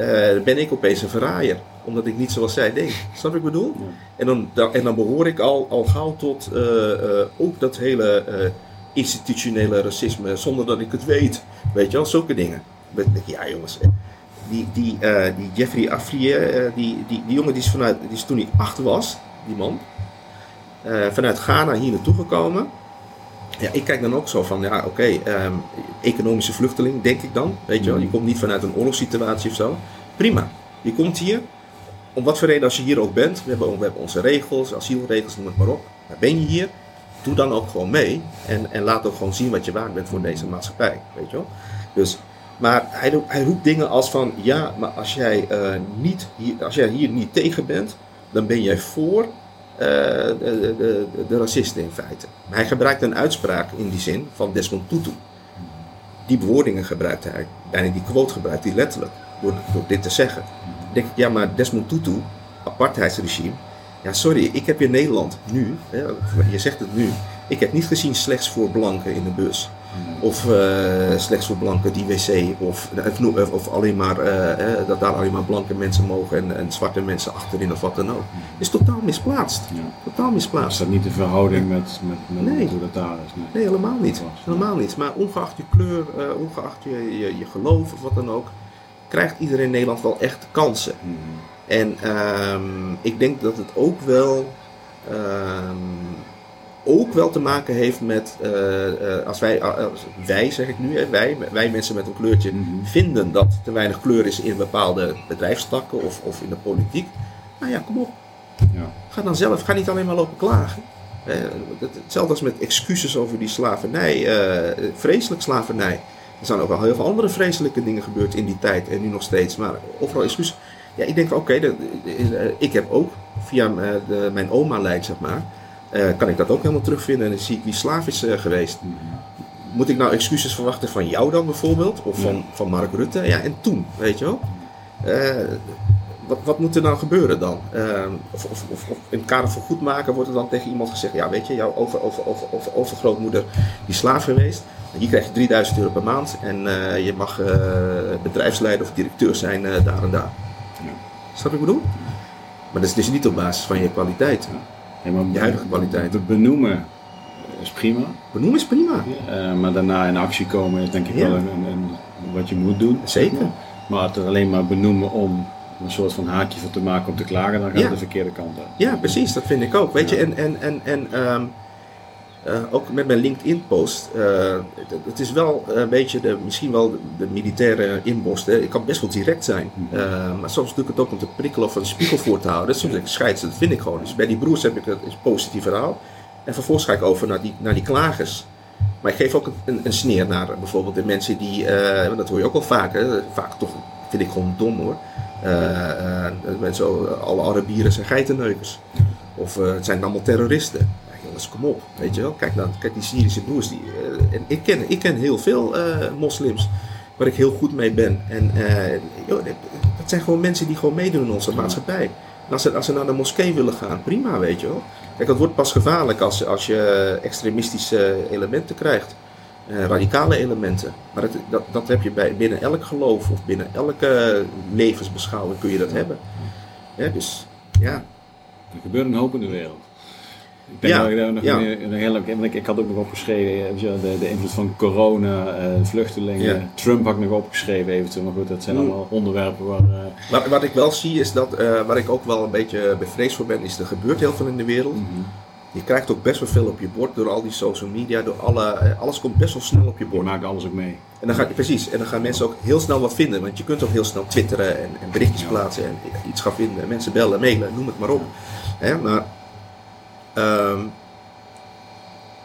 Uh, ben ik opeens een verraaier, omdat ik niet zoals zij denk. Snap ik bedoel? Ja. En, dan, en dan behoor ik al, al gauw tot uh, uh, ook dat hele institutionele racisme, zonder dat ik het weet. Weet je wel, zulke dingen. Ik, ja jongens, die, die, die Jeffrey Afrier, die, die, die jongen die is, vanuit, die is toen hij acht was, die man, vanuit Ghana hier naartoe gekomen. Ja, ik kijk dan ook zo van, ja, oké, ehm, economische vluchteling, denk ik dan. Weet je wel, je komt niet vanuit een oorlogssituatie of zo. Prima, je komt hier. Om wat voor reden als je hier ook bent. We hebben, we hebben onze regels, asielregels, noem het maar op. Maar ben je hier, doe dan ook gewoon mee. En, en laat ook gewoon zien wat je waard bent voor deze maatschappij. Weet je wel? Dus, maar hij, hij roept dingen als van, ja, maar als jij, uh, niet hier, als jij hier niet tegen bent, dan ben jij voor uh, de, de, de, racisten in feite. hij gebruikt een uitspraak in die zin van Desmond Tutu. Die bewoordingen gebruikt hij, bijna die quote gebruikt hij letterlijk, door dit te zeggen. Denk ik, ja maar Desmond Tutu, apartheidsregime, ja sorry, ik heb in Nederland nu, je zegt het nu, ik heb niet gezien slechts voor blanken in de bus. Of uh, slechts voor blanken die wc. Of, of, of alleen maar, uh, dat daar alleen maar blanke mensen mogen en, en, zwarte mensen achterin of wat dan ook. Is totaal misplaatst. Ja. Totaal misplaatst. Is dat niet de verhouding met, met, met nee. hoe dat daar is? Nee, nee helemaal niet. Helemaal niet. Maar ongeacht je kleur, uh, ongeacht je, je, je, geloof of wat dan ook, krijgt iedereen in Nederland wel echt kansen. Mm -hmm. En um, ik denk dat het ook wel. Um, ook wel te maken heeft met, uh, als wij, als wij zeg ik nu, hè, wij, wij mensen met een kleurtje, mm -hmm. vinden dat te weinig kleur is in bepaalde bedrijfstakken of, of in de politiek. Nou ja, kom op. Ja. Ga dan zelf, ga niet alleen maar lopen klagen. Uh, hetzelfde als met excuses over die slavernij, vreselijk slavernij. Er zijn ook wel heel veel andere vreselijke dingen gebeurd in die tijd en nu nog steeds. Maar overal excuses. Ja, ik denk, oké, okay, ik heb ook via de, mijn oma-lijn, zeg maar, uh, kan ik dat ook helemaal terugvinden en dan zie ik wie slaaf is uh, geweest. Moet ik nou excuses verwachten van jou dan bijvoorbeeld? Of van, van Mark Rutte? Ja, en toen, weet je wel? Uh, wat, wat moet er nou gebeuren dan? Of, of, of, in het kader van goed maken wordt er dan tegen iemand gezegd: Ja, weet je, jouw over, over, overgrootmoeder die slaaf geweest. Hier krijg je 3000 euro per maand en je mag bedrijfsleider of directeur zijn daar en daar. Ja. Snap je wat ik bedoel? Maar dat is dus niet op basis van je kwaliteit. Ja. Ja, maar je huidige kwaliteit. Benoemen is prima. Benoemen is prima. Uh, maar daarna in actie komen is denk ik ja. wel een, een, wat je moet doen. Zeker. Maar het alleen maar benoemen om een soort van haakje voor te maken om te klagen, dan gaat het de verkeerde kant uit. Ja, precies, dat vind ik ook. Weet je, en, en, en, en um, uh, ook met mijn LinkedIn-post. Uh, het is wel een beetje de, misschien wel de, de militaire inborst. Hè. Ik kan best wel direct zijn. Uh, maar soms doe ik het ook om te prikkelen of een spiegel voor te houden. Soms denk ik, scheids, dat vind ik gewoon. Dus bij die broers heb ik het een positief verhaal. En vervolgens ga ik over naar die, naar die klagers. Maar ik geef ook een, een sneer naar bijvoorbeeld de mensen die, dat hoor je ook wel vaak, hè. vaak toch vind ik gewoon dom hoor. mensen, alle Arabieren zijn geitenneukers. Of het zijn allemaal terroristen kom op. Weet je wel? Kijk, dan, kijk die Syrische broers. Die, uh, en ik, ken, ik ken heel veel uh, moslims waar ik heel goed mee ben. En uh, joh, dat zijn gewoon mensen die gewoon meedoen in onze maatschappij. En als ze, als ze naar de moskee willen gaan, prima, weet je wel. Kijk, dat wordt pas gevaarlijk als, als je extremistische elementen krijgt. radicale elementen. Maar dat, dat, dat heb je bij, binnen elk geloof of binnen elke levensbeschouwing kun je dat hebben. Ja, dus ja. Er gebeurt een hoop in de wereld. Ik denk ja, dat ik daar nog ja. heel ik, ik had ook nog opgeschreven de, de invloed van corona, uh, vluchtelingen. Ja. Trump had ik nog opgeschreven eventueel. Maar goed, dat zijn mm. allemaal onderwerpen waar... Uh... Wat, wat ik wel zie is dat, uh, waar ik ook wel een beetje bevreesd voor ben, is er gebeurt heel veel in de wereld. Mm -hmm. Je krijgt ook best wel veel op je bord door al die social media, door alle, alles komt best wel snel op je bord. Je maakt alles ook mee. En dan ga, precies, en dan gaan mensen ook heel snel wat vinden, want je kunt ook heel snel twitteren en, en berichtjes plaatsen en iets gaan vinden. Mensen bellen, mailen, noem het maar op. Hè, maar Um,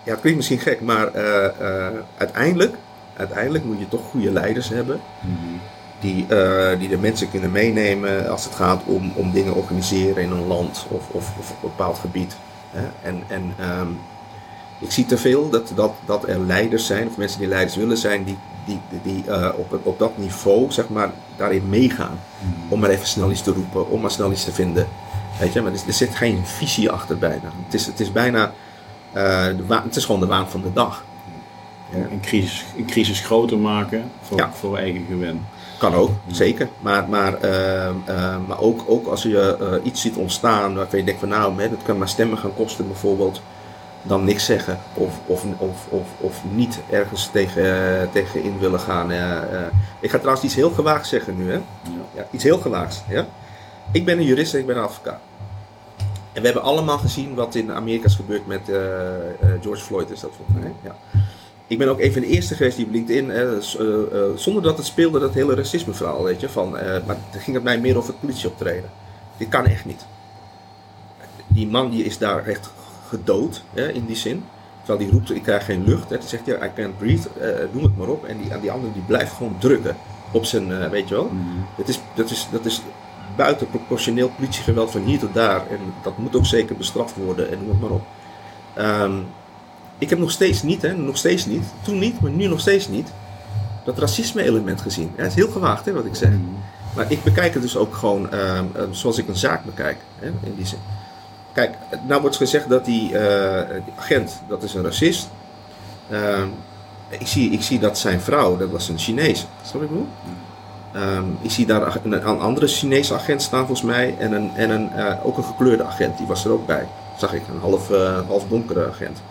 ja, het klinkt misschien gek, maar uh, uh, uiteindelijk, uiteindelijk moet je toch goede leiders hebben. Mm -hmm. Die, uh, die de mensen kunnen meenemen als het gaat om, om dingen organiseren in een land of, of, of op een bepaald gebied. Hè? En, en ehm, ik zie te veel dat, dat, dat er leiders zijn, of mensen die leiders willen zijn, die, die, die uh, op, op dat niveau, zeg maar, daarin meegaan. Om maar even snel iets te roepen, om maar snel iets te vinden. Weet je, maar er, zit geen visie achter bijna. Het is, het is bijna, uh, waan, het is gewoon de waan van de dag. Ja. Een, crisis, een crisis groter maken voor, ja. voor eigen gewin. Kan ook, zeker. Maar, maar, uh, uh, maar ook, ook als je uh, iets ziet ontstaan waarvan je denkt van nou, dat kan maar stemmen gaan kosten bijvoorbeeld. Dan niks zeggen of, of, of, of, of niet ergens tegen, tegen in willen gaan. ik ga trouwens iets heel gewaagd zeggen nu. Hè? Ja. Iets heel gewaagds. Ja? Ik ben een jurist en ik ben een advocaat. En we hebben allemaal gezien wat in Amerika is gebeurd met George Floyd, is dat volgens mij. Ja. Ik ben ook een van de eerste geweest die op LinkedIn, uh, uh, zonder dat het speelde, dat hele racisme verhaal, weet je. Van, maar dan ging het mij meer over het politieoptreden. Dit kan echt niet. Die man die is daar echt gedood, hè, in die zin. Terwijl die roept, ik krijg geen lucht. Hè. Dan zegt hij, I can't breathe, noem het maar op. En die, die andere die blijft gewoon drukken op zijn, weet je wel. Mm. Dat, is, dat, is, dat is buitenproportioneel politiegeweld van hier tot daar. En dat moet ook zeker bestraft worden en noem het maar op. Um, ik heb nog steeds niet, hè, nog steeds niet, toen niet, maar nu nog steeds niet, dat racisme-element gezien. Het is heel gewaagd hè, wat ik zeg. Maar ik bekijk het dus ook gewoon uh, zoals ik een zaak bekijk, hè, in die zin. Kijk, nou wordt gezegd dat die, uh, die agent, dat is een racist. Uh, ik, zie, ik zie dat zijn vrouw, dat was een Chinees. Snap ik bedoel? Um, ik zie daar een, andere Chinese agent staan volgens mij. En, een, en een, uh, ook een gekleurde agent, die was er ook bij. Zag ik, een half, uh, half donkere agent.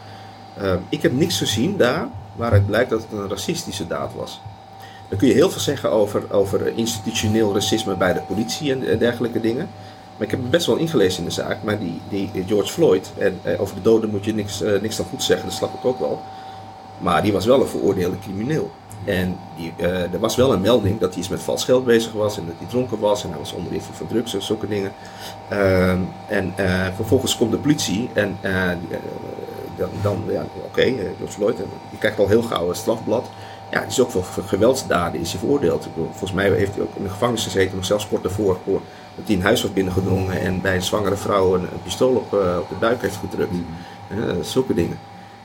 Uh, ik heb niks gezien daar waaruit blijkt dat het een racistische daad was. Dan kun je heel veel zeggen over, over institutioneel racisme bij de politie en, dergelijke dingen. Maar ik heb best wel ingelezen in de zaak. Maar die, die George Floyd, en eh, over de doden moet je niks, niks dan goed zeggen, dat snap ik ook wel. Maar die was wel een veroordeelde crimineel. En die, uh, er was wel een melding dat hij iets met vals geld bezig was en dat hij dronken was en hij was onder invloed van drugs en zulke dingen. Uh, en uh, vervolgens komt de politie en dan, dan ja, oké, okay, George Floyd, die krijgt al heel gauw een strafblad. Ja, die is ook voor geweldsdaden is hij veroordeeld. Bedoel, volgens mij heeft hij ook in de gevangenis gezeten, nog zelfs kort daarvoor, dat hij een huis was binnengedrongen en bij een zwangere vrouw een, een pistool op, op de buik heeft gedrukt. Mm zulke dingen.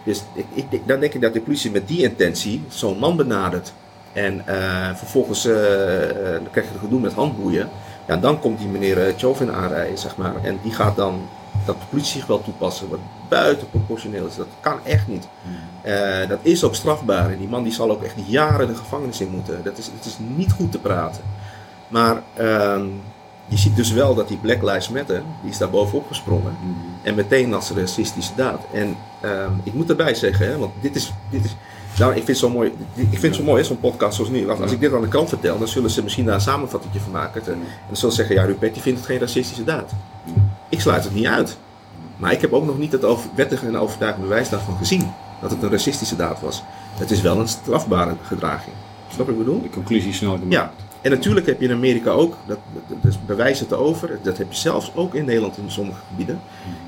Dus ik, ik, dan denk ik dat de politie met die intentie zo'n man benadert. En uh, vervolgens uh, dan krijg je het gedoe met handboeien. Ja, dan komt die meneer Chauvin aanrijden, zeg maar. En die gaat dan dat de politie zich wel toepassen, wat buitenproportioneel is. Dat kan echt niet. Uh, dat is ook strafbaar. En die man die zal ook echt jaren de gevangenis in moeten. Dat is, het is niet goed te praten. Maar uh, je ziet dus wel dat die Black Lives Matter, die is daar bovenop gesprongen. Mm. En meteen als racistische daad. En uh, ik moet erbij zeggen, hè, want dit is, dit is nou, ik vind het zo mooi, ik vind het zo mooi, zo'n podcast zoals nu. Als, als ik dit aan de krant vertel, dan zullen ze misschien daar een samenvatting van maken. En dan zullen ze zeggen, ja Rupert, die vindt het geen racistische daad. Ik sluit het niet uit. Maar ik heb ook nog niet het over, wettige en overtuigende bewijs daarvan gezien. Dat het een racistische daad was. Het is wel een strafbare gedraging. Snap ik bedoel? De conclusie snel gemaakt. Ja. En natuurlijk heb je in Amerika ook, dat, dat, bewijzen te over, dat heb je zelfs ook in Nederland in sommige gebieden,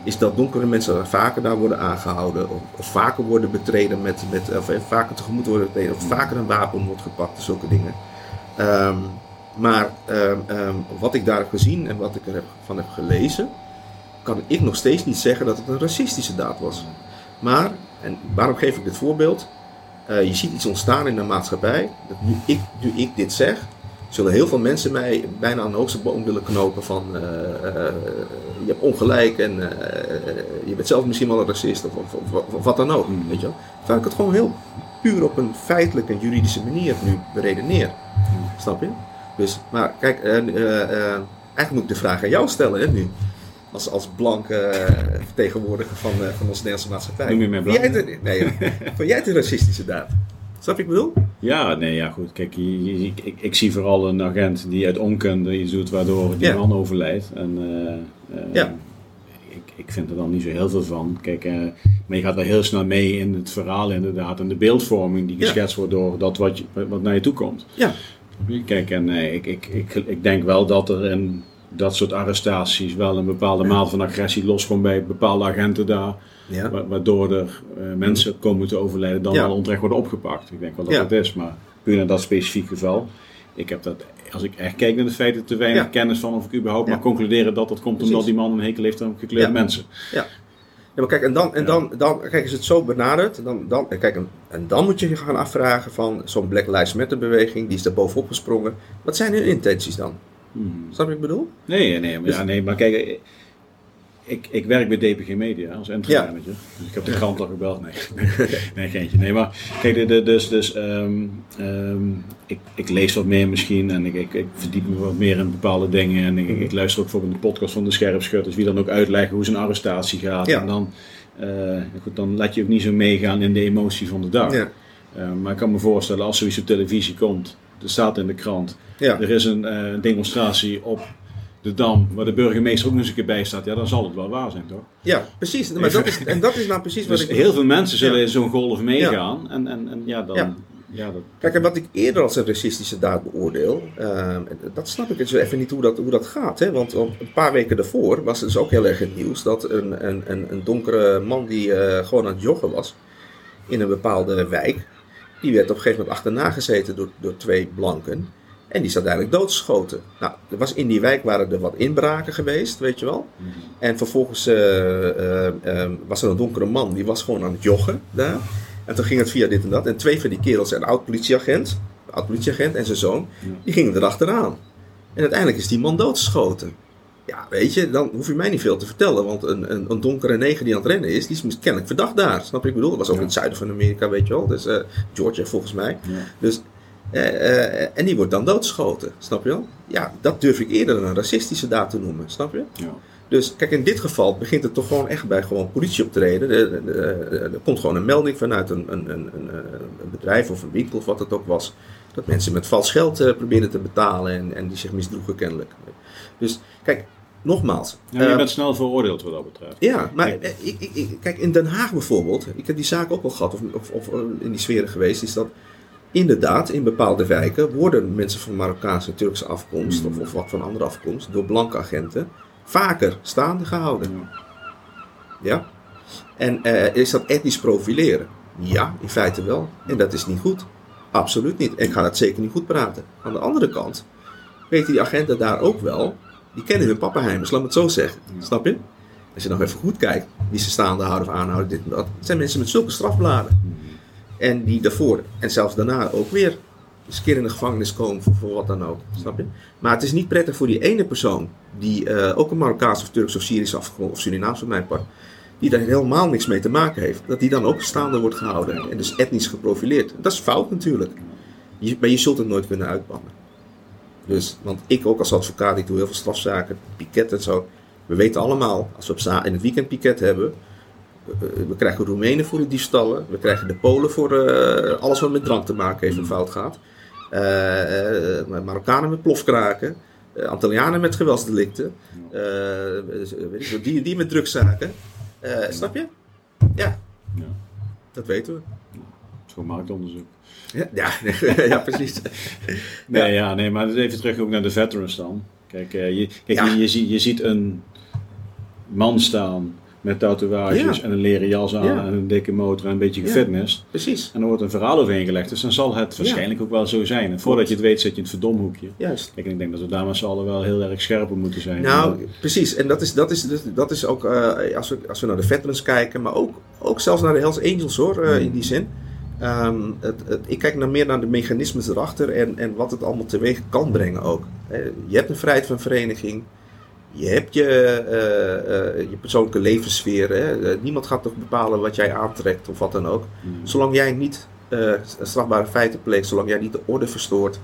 is dat donkere mensen vaker daar worden aangehouden, of, vaker worden betreden met, met of vaker tegemoet worden betreden, of vaker een wapen wordt gepakt, zulke dingen. Um, maar um, um, wat ik daar heb gezien en wat ik ervan heb gelezen, kan ik nog steeds niet zeggen dat het een racistische daad was. Maar, en waarom geef ik dit voorbeeld? Uh, je ziet iets ontstaan in de maatschappij, dat nu ik, nu ik dit zeg, zullen heel veel mensen mij bijna aan de hoogste boom willen knopen van uh, uh, je hebt ongelijk en uh, je bent zelf misschien wel een racist of, of, of, of wat dan ook. Mm. Weet je wel? Terwijl ik het gewoon heel puur op een feitelijke en juridische manier nu beredeneer. Mm. Snap je? Dus, maar kijk, eigenlijk moet ik de vraag aan jou stellen hè, nu. Als, als blanke vertegenwoordiger van, van onze Nederlandse maatschappij. Noem je mij blank? Jij nee, vond jij het een racistische daad? Snap je ik bedoel? Ja, nee, ja, goed. Kijk, je, je, ik, ik, zie vooral een agent die uit onkunde iets doet waardoor die ja. man overlijdt. En, uh, uh, ja. ik, ik vind er dan niet zo heel veel van. Kijk, uh, maar je gaat wel heel snel mee in het verhaal inderdaad. En de beeldvorming die geschetst wordt door dat wat, je, wat naar je toe komt. Ja. Kijk, en ik, ik, ik, ik denk wel dat er in dat soort arrestaties wel een bepaalde ja. mate van agressie loskomt bij bepaalde agenten daar. Ja. Waardoor er uh, mensen komen te overlijden dan ja. wel onterecht worden opgepakt. Ik denk wel dat ja. dat is, maar puur in dat specifieke geval. Ik heb dat, als ik echt kijk naar de feiten, te weinig kennis van of ik überhaupt maar concluderen dat dat komt omdat die man een hekel heeft aan gekleurde mensen. Ja. Ja, maar kijk, en dan, en Ja. dan, dan kijk, is het zo benaderd. Dan, dan, kijk, en, en dan moet je je gaan afvragen van zo'n Black Lives Matter beweging, die is er bovenop gesprongen. Wat zijn hun intenties dan? Hmm. Snap je wat ik bedoel? Nee, nee, maar, Dus- ja, nee, maar kijk, ik, ik werk bij DPG Media als entry manager. Dus ik heb de krant al gebeld. Nee, nee, nee geentje. Nee, maar kijk, dus, dus ehm, ehm, ik, ik lees wat meer misschien en ik, ik, ik verdiep me wat meer in bepaalde dingen. En ik, Mhm. ik luister ook bijvoorbeeld de podcast van de Scherpschutters, wie dan ook uitleggen hoe zijn arrestatie gaat. Ja. En dan, eh, goed, dan laat je ook niet zo meegaan in de emotie van de dag. Ja. Eh, maar ik kan me voorstellen, als zoiets op televisie komt, er staat in de krant, Ja. er is een eh, demonstratie op de Dam, waar de burgemeester ook nog eens een keer bij staat, ja, dan zal het wel waar zijn, toch? ja, precies. Maar dat is, en dat is nou precies wat Dus ik. heel veel mensen zullen Ja. in zo'n golf meegaan. En, en, en ja, dan. Ja. Ja. dat, Kijk, en wat ik eerder als een racistische daad beoordeel, ehm, dat snap ik dus even niet hoe dat, hoe dat gaat. Hè? Want een paar weken daarvoor was het dus ook heel erg het nieuws dat een, een, een, een donkere man die eh, gewoon aan het joggen was in een bepaalde wijk, die werd op een gegeven moment achterna gezeten door, door twee blanken. En die zat eigenlijk doodgeschoten. Nou, er was in die wijk waren er wat inbraken geweest, weet je wel. En vervolgens eh, eh, eh, was er een donkere man, die was gewoon aan het joggen daar. En toen ging het via dit en dat. En twee van die kerels, een oud politieagent, een oud politieagent en zijn zoon, Ja. die gingen erachteraan. En uiteindelijk is die man doodgeschoten. Ja, weet je, dan hoef je mij niet veel te vertellen. Want een, een, een donkere neger die aan het rennen is, die is kennelijk verdacht daar. Snap je wat ik bedoel? Dat was ook Ja. in het zuiden van Amerika, weet je wel. Dus eh, Georgia volgens mij. ja. Dus, en die wordt dan doodgeschoten, snap je wel? Ja, dat durf ik eerder een racistische daad te noemen, snap je? Ja. Dus kijk, in dit geval begint het toch gewoon echt bij gewoon politieoptreden. Er, er, komt gewoon een melding vanuit een, een, een, een, bedrijf of een winkel of wat het ook was. Dat mensen met vals geld eh, proberen te betalen en, en die zich misdroegen kennelijk. Dus kijk, nogmaals. Ja, je eh, bent snel veroordeeld wat dat betreft. ja, maar Kijk. eh, ik, ik, ik- kijk, in Den Haag bijvoorbeeld, ik heb die zaak ook al gehad, of, of, of eh, in die sferen geweest, is dat inderdaad in bepaalde wijken worden mensen van Marokkaanse en Turkse afkomst, of, of wat van andere afkomst, door blanke agenten vaker staande gehouden. Ja. En eh, is dat etnisch profileren? Ja, in feite wel. En dat is niet goed. Absoluut niet. En ik ga dat zeker niet goed praten. Aan de andere kant weten die agenten daar ook wel, die kennen hun pappenheimers, laat me het zo zeggen. Snap je? Als je nog even goed kijkt, wie ze staande houden of aanhouden, dit en dat. Het zijn mensen met zulke strafbladen. En die daarvoor en zelfs daarna ook weer eens een keer in de gevangenis komen voor, wat dan ook. Snap je? Maar het is niet prettig voor die ene persoon, die eh, ook een Marokkaans of Turks of Syrisch afkomst, of Surinaams voor mijn part, die daar helemaal niks mee te maken heeft, dat die dan ook staande wordt gehouden en dus etnisch geprofileerd. Dat is fout natuurlijk. Je, maar je zult het nooit kunnen uitbannen. Dus, want ik ook als advocaat, ik doe heel veel strafzaken, piket en zo. We weten allemaal, als we in het weekend piket hebben, we krijgen Roemenen voor de diefstallen. We krijgen de Polen voor eh, alles wat met drank te maken heeft en fout gaat. Eh, eh, Marokkanen met plofkraken. eh, Antillianen met geweldsdelicten. eh, weet ik, veel, die, die met drugszaken. Eh, snap je? Ja, Ja. dat weten we. Het is gewoon marktonderzoek. Ja, ja, ja precies. Nee, ja. nee, maar even terug ook naar de veterans dan. Kijk, eh, je, kijk Ja. je, je ziet een man staan met tatoeages Ja. en een leren jas aan Ja. en een dikke motor en een beetje Ja. gefitnessd. Precies, En er wordt een verhaal overheen gelegd, dus dan zal het waarschijnlijk ook wel zo zijn. En voordat je het weet zit je in het verdomhoekje. juist. Kijk, en ik denk dat we daar met z'n allen wel heel erg scherp op moeten zijn. Nou, precies. En dat is, dat is, dat is ook, eh, als, we, als we naar de veterans kijken, maar ook, ook zelfs naar de Hells Angels hoor, eh, in die zin. Ehm, het, het- ik kijk naar meer naar de mechanismes erachter en, en wat het allemaal teweeg kan brengen ook. Eh, je hebt een vrijheid van vereniging. Je hebt je, eh, eh, je persoonlijke levenssfeer. Hè. Eh, niemand gaat toch bepalen wat jij aantrekt of wat dan ook. Hmm. Zolang jij niet eh, strafbare feiten pleegt, zolang jij niet de orde verstoort.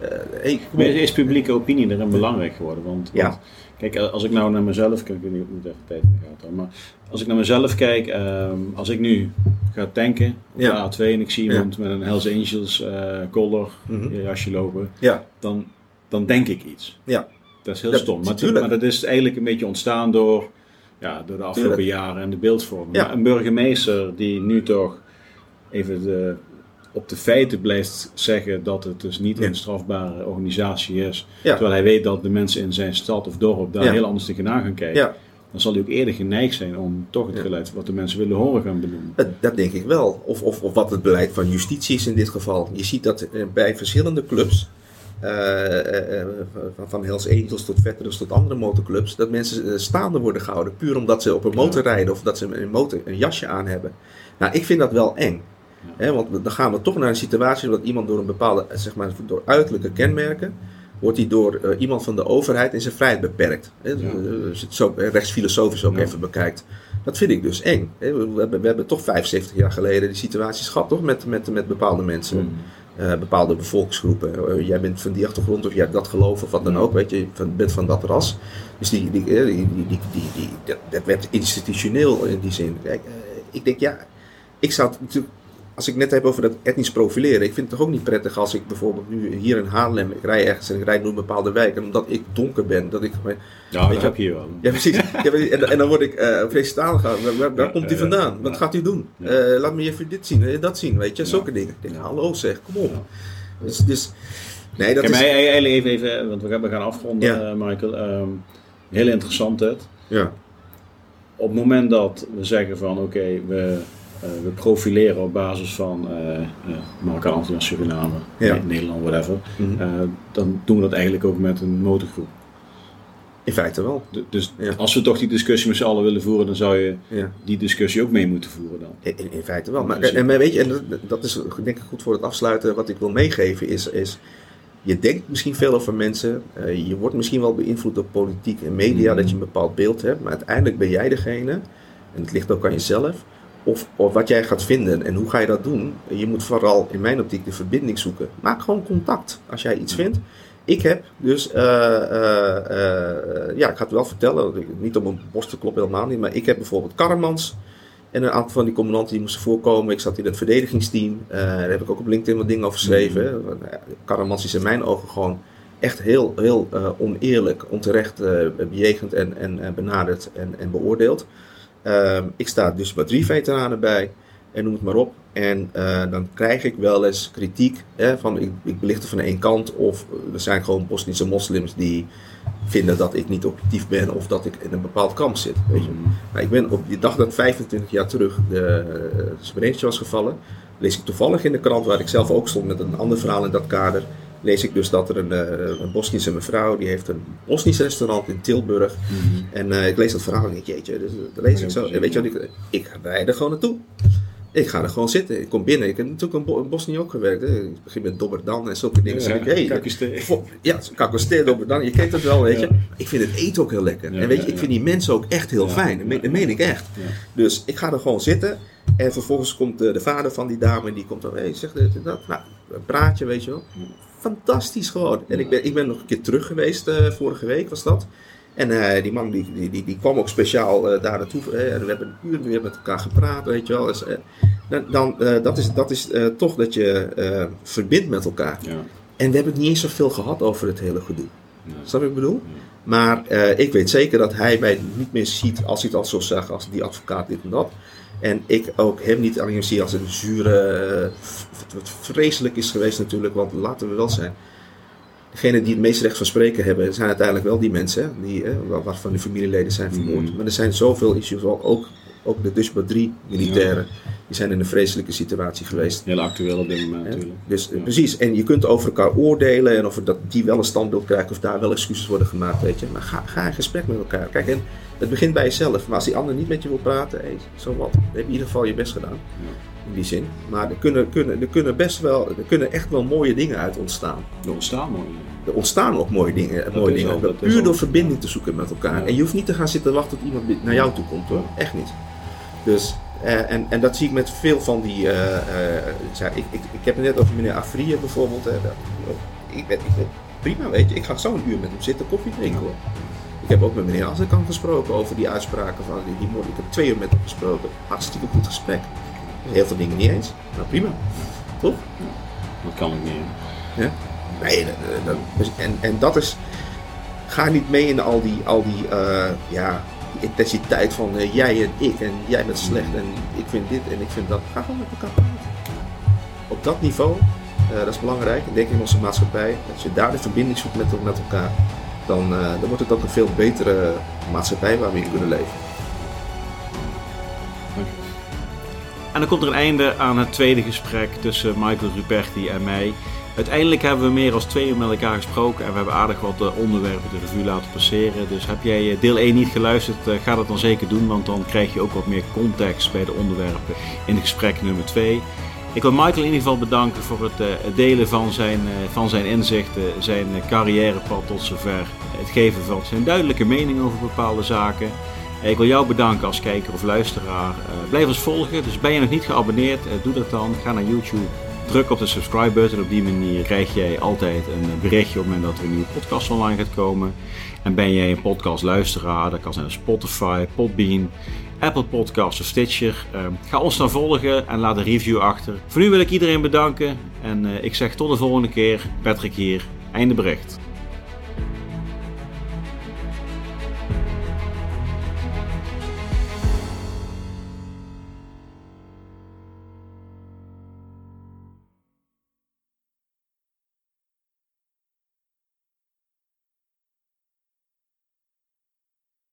eh, hey, Maar is publieke opinie erin belangrijk geworden? Want, Ja. want, kijk, als ik nou naar mezelf kijk, ik weet niet of moet even tijd houden, maar als ik naar mezelf kijk, ehm, als ik nu ga tanken op Ja. de A2 en ik zie iemand met een Hells Angels eh collar, Mhm. eh, jasje lopen, dan, dan denk ik iets. ja. Dat is heel Dat- stom. Maar, tuurlijk. maar dat is eigenlijk een beetje ontstaan door, ja, door de afgelopen Tuurlijk. jaren en de beeldvorming. Ja. Een burgemeester die nu toch even de, op de feiten blijft zeggen dat het dus niet Ja. een strafbare organisatie is. Ja. Terwijl hij weet dat de mensen in zijn stad of dorp daar heel anders tegenaan gaan kijken. Dan zal hij ook eerder geneigd zijn om toch het geluid wat de mensen willen horen gaan benoemen. Dat, dat denk ik wel. Of, of, of wat het beleid van justitie is in dit geval. Je ziet dat eh, bij verschillende clubs van, van Hells Angels tot Veterans tot andere motorclubs, dat mensen eh, staande worden gehouden. Puur omdat ze op een motor rijden of dat ze een, motor, een jasje aan hebben. Nou, ik vind dat wel eng. Hè, want dan gaan we toch naar een situatie dat iemand door een bepaalde, zeg maar, door uiterlijke kenmerken, wordt hij door eh, iemand van de overheid in zijn vrijheid beperkt. Hè, Ja. eh, Als je het zo rechtsfilosofisch ook Ja. even bekijkt. Dat vind ik dus eng. Hè. We, we hebben, we hebben toch 75 jaar geleden die situaties gehad, toch? Met, met, met bepaalde mensen. Mm. Eh, bepaalde bevolkingsgroepen. Eh, jij bent van die achtergrond of jij hebt dat geloof of wat dan ook, weet je, je van- bent van dat ras. Dus die, die, eh, die, die, die, dat, dat werd institutioneel in die zin. Kijk, eh, ik denk ja, ik zou het natuurlijk, als ik net heb over dat etnisch profileren, ik vind het toch ook niet prettig als ik bijvoorbeeld nu hier in Haarlem, ik rij ergens en ik rijd door een bepaalde wijk en omdat ik donker ben, dat ik. Ja, dat je- heb je wel. Ja, precies. Ja, en, en dan word ik uh, vreselijk gehouden. Waar, waar, waar Ja, komt hij ja, vandaan? Wat gaat hij doen? Eh, laat me even dit zien, eh, dat zien, weet je, zulke dingen. Ik denk, hallo zeg, kom op. Dus, dus nee, dat Kijk, is... eigenlijk even, even, want we gaan, we gaan afronden, eh, Michael. Ehm, heel interessant het. Ja, Op het moment dat we zeggen van oké, we, eh, we profileren op basis van eh Marokkaans en Suriname, Ja. Nederland, whatever. Mhm. eh, dan doen we dat eigenlijk ook met een motorgroep. in feite wel. Dus Ja. als we toch die discussie met z'n allen willen voeren, dan zou je Ja. die discussie ook mee moeten voeren dan. In, in- feite wel. Maar, en, maar weet je, en dat, dat is denk ik goed voor het afsluiten. Wat ik wil meegeven is, is je denkt misschien veel over mensen. eh, je wordt misschien wel beïnvloed door politiek en media, Mhm. dat je een bepaald beeld hebt. Maar uiteindelijk ben jij degene, en het ligt ook aan jezelf, of, of wat jij gaat vinden en hoe ga je dat doen. Je moet vooral in mijn optiek de verbinding zoeken. Maak gewoon contact als jij iets vindt. Ik heb dus, eh, eh, eh, ja, ik ga het wel vertellen, niet om een borst te kloppen helemaal niet, maar ik heb bijvoorbeeld Karremans en een aantal van die commandanten die moesten voorkomen. Ik zat in het verdedigingsteam, daar heb ik ook op LinkedIn wat dingen over geschreven. Karremans is in mijn ogen gewoon echt heel, heel oneerlijk, onterecht bejegend en, en, en benaderd en, en beoordeeld. Ehm, ik sta dus met drie veteranen bij en noem het maar op. En eh, dan krijg ik wel eens kritiek hè, van ik, ik belicht het van één kant. Of er zijn gewoon Bosnische moslims die vinden dat ik niet objectief ben of dat ik in een bepaald kamp zit. Weet je. Nou, ik ben op die dag dat 25 jaar terug de uh, was gevallen, lees ik toevallig in de krant waar ik zelf ook stond met een ander verhaal in dat kader. Lees ik dus dat er een, uh, een Bosnische mevrouw, die heeft een Bosnisch restaurant in Tilburg. Mhm. En uh, ik lees dat verhaal en denk jeetje, dus, dat lees ik zo. En weet je wat, ik, ik rijd er gewoon naartoe. Ik ga er gewoon zitten. Ik kom binnen. Ik heb natuurlijk in Bo Bosnië ook gewerkt. Hè. Ik begin met Dobberdan en zulke dingen. Ja, hey, ja, Dobberdan. Je kent het wel, weet je. Ja. Ik vind het eten ook heel lekker. Ja, en weet je, ik vind die mensen ook echt heel fijn. Dat meen, dat meen ik echt. Dus ik ga er gewoon zitten. En vervolgens komt de, de vader van die dame. En die komt dan, hé, hey, zeg dit en dat. Nou, een praatje, weet je wel. Fantastisch gewoon. En ik ben, ik ben nog een keer terug geweest. Uh, vorige week was dat. En uh, die man die, die, die, die, kwam ook speciaal uh, daar naartoe. We hebben een uur weer met elkaar gepraat, weet je wel. Dus, dan, dan dat is, dat is toch dat je verbindt met elkaar. Ja. En we hebben het niet eens zoveel gehad over het hele gedoe. Snap je wat ik bedoel? Maar ik weet zeker dat hij mij niet meer ziet als hij het al zo zag als die advocaat dit en dat. En ik ook hem niet alleen zie als een zure, wat vreselijk is geweest natuurlijk, want laten we wel zijn. Degene die het meest recht van spreken hebben, zijn uiteindelijk wel die mensen, die, hè, waarvan de familieleden zijn vermoord. Mhm. Maar er zijn zoveel issues, ook, ook de Dusba 3 militairen, die zijn in een vreselijke situatie geweest. Heel actueel op dit moment natuurlijk. Dus Ja. precies, en je kunt over elkaar oordelen en of dat die wel een standbeeld krijgt of daar wel excuses worden gemaakt, weet je. Maar ga, ga in gesprek met elkaar. Kijk, en het begint bij jezelf. Maar als die ander niet met je wil praten, hey, zo wat. Dan heb je in ieder geval je best gedaan. In die zin. Maar er kunnen, kunnen, er kunnen best wel, er kunnen echt wel mooie dingen uit ontstaan. Er ontstaan mooie Er ontstaan ook mooie dingen. Dat mooie dingen. is puur door verbinding te zoeken met elkaar. Ja. En je hoeft niet te gaan zitten wachten tot iemand naar jou toe komt hoor. Echt niet. Dus, eh, en, en dat zie ik met veel van die. eh, eh, ik, ik, ik heb het net over meneer Afrië bijvoorbeeld. Dat, ik, ben, ik ben prima, weet je. Ik ga zo een uur met hem zitten koffie drinken hoor. Ik heb ook met meneer Assekamp gesproken over die uitspraken van die, die moord. Ik heb twee uur met hem gesproken. Hartstikke goed gesprek. Heel veel dingen niet eens. Nou prima. Toch? Dat kan ik niet. Ja? Nee, dat, dat, en, en dat is. Ga niet mee in al die, al die, uh, ja, intensiteit van uh, jij en ik en jij bent slecht en ik vind dit en ik vind dat. Ga gewoon met elkaar. Op dat niveau, uh, dat is belangrijk. Ik denk in onze maatschappij, als je daar de verbinding zoekt met, met elkaar, dan, dan wordt het ook een veel betere maatschappij waar we in kunnen leven. En dan komt er een einde aan het tweede gesprek tussen Michael Ruperti en mij. Uiteindelijk hebben we meer dan twee uur met elkaar gesproken en we hebben aardig wat onderwerpen de revue laten passeren. Dus heb jij deel 1 niet geluisterd, ga dat dan zeker doen, want dan krijg je ook wat meer context bij de onderwerpen in gesprek nummer 2. Ik wil Michael in ieder geval bedanken voor het delen van zijn, van zijn inzichten, zijn carrièrepad tot zover. Het geven van zijn duidelijke mening over bepaalde zaken. Ik wil jou bedanken als kijker of luisteraar. Blijf ons volgen. Dus ben je nog niet geabonneerd, doe dat dan. Ga naar YouTube. Druk op de subscribe button. Op die manier krijg jij altijd een berichtje op het moment dat er een nieuwe podcast online gaat komen. En ben jij een podcast luisteraar, dat kan zijn Spotify, Podbean, Apple Podcasts of Stitcher. Uh, ga ons dan volgen en laat een review achter. Voor nu wil ik iedereen bedanken. En ik zeg tot de volgende keer. Patrick hier. Einde bericht.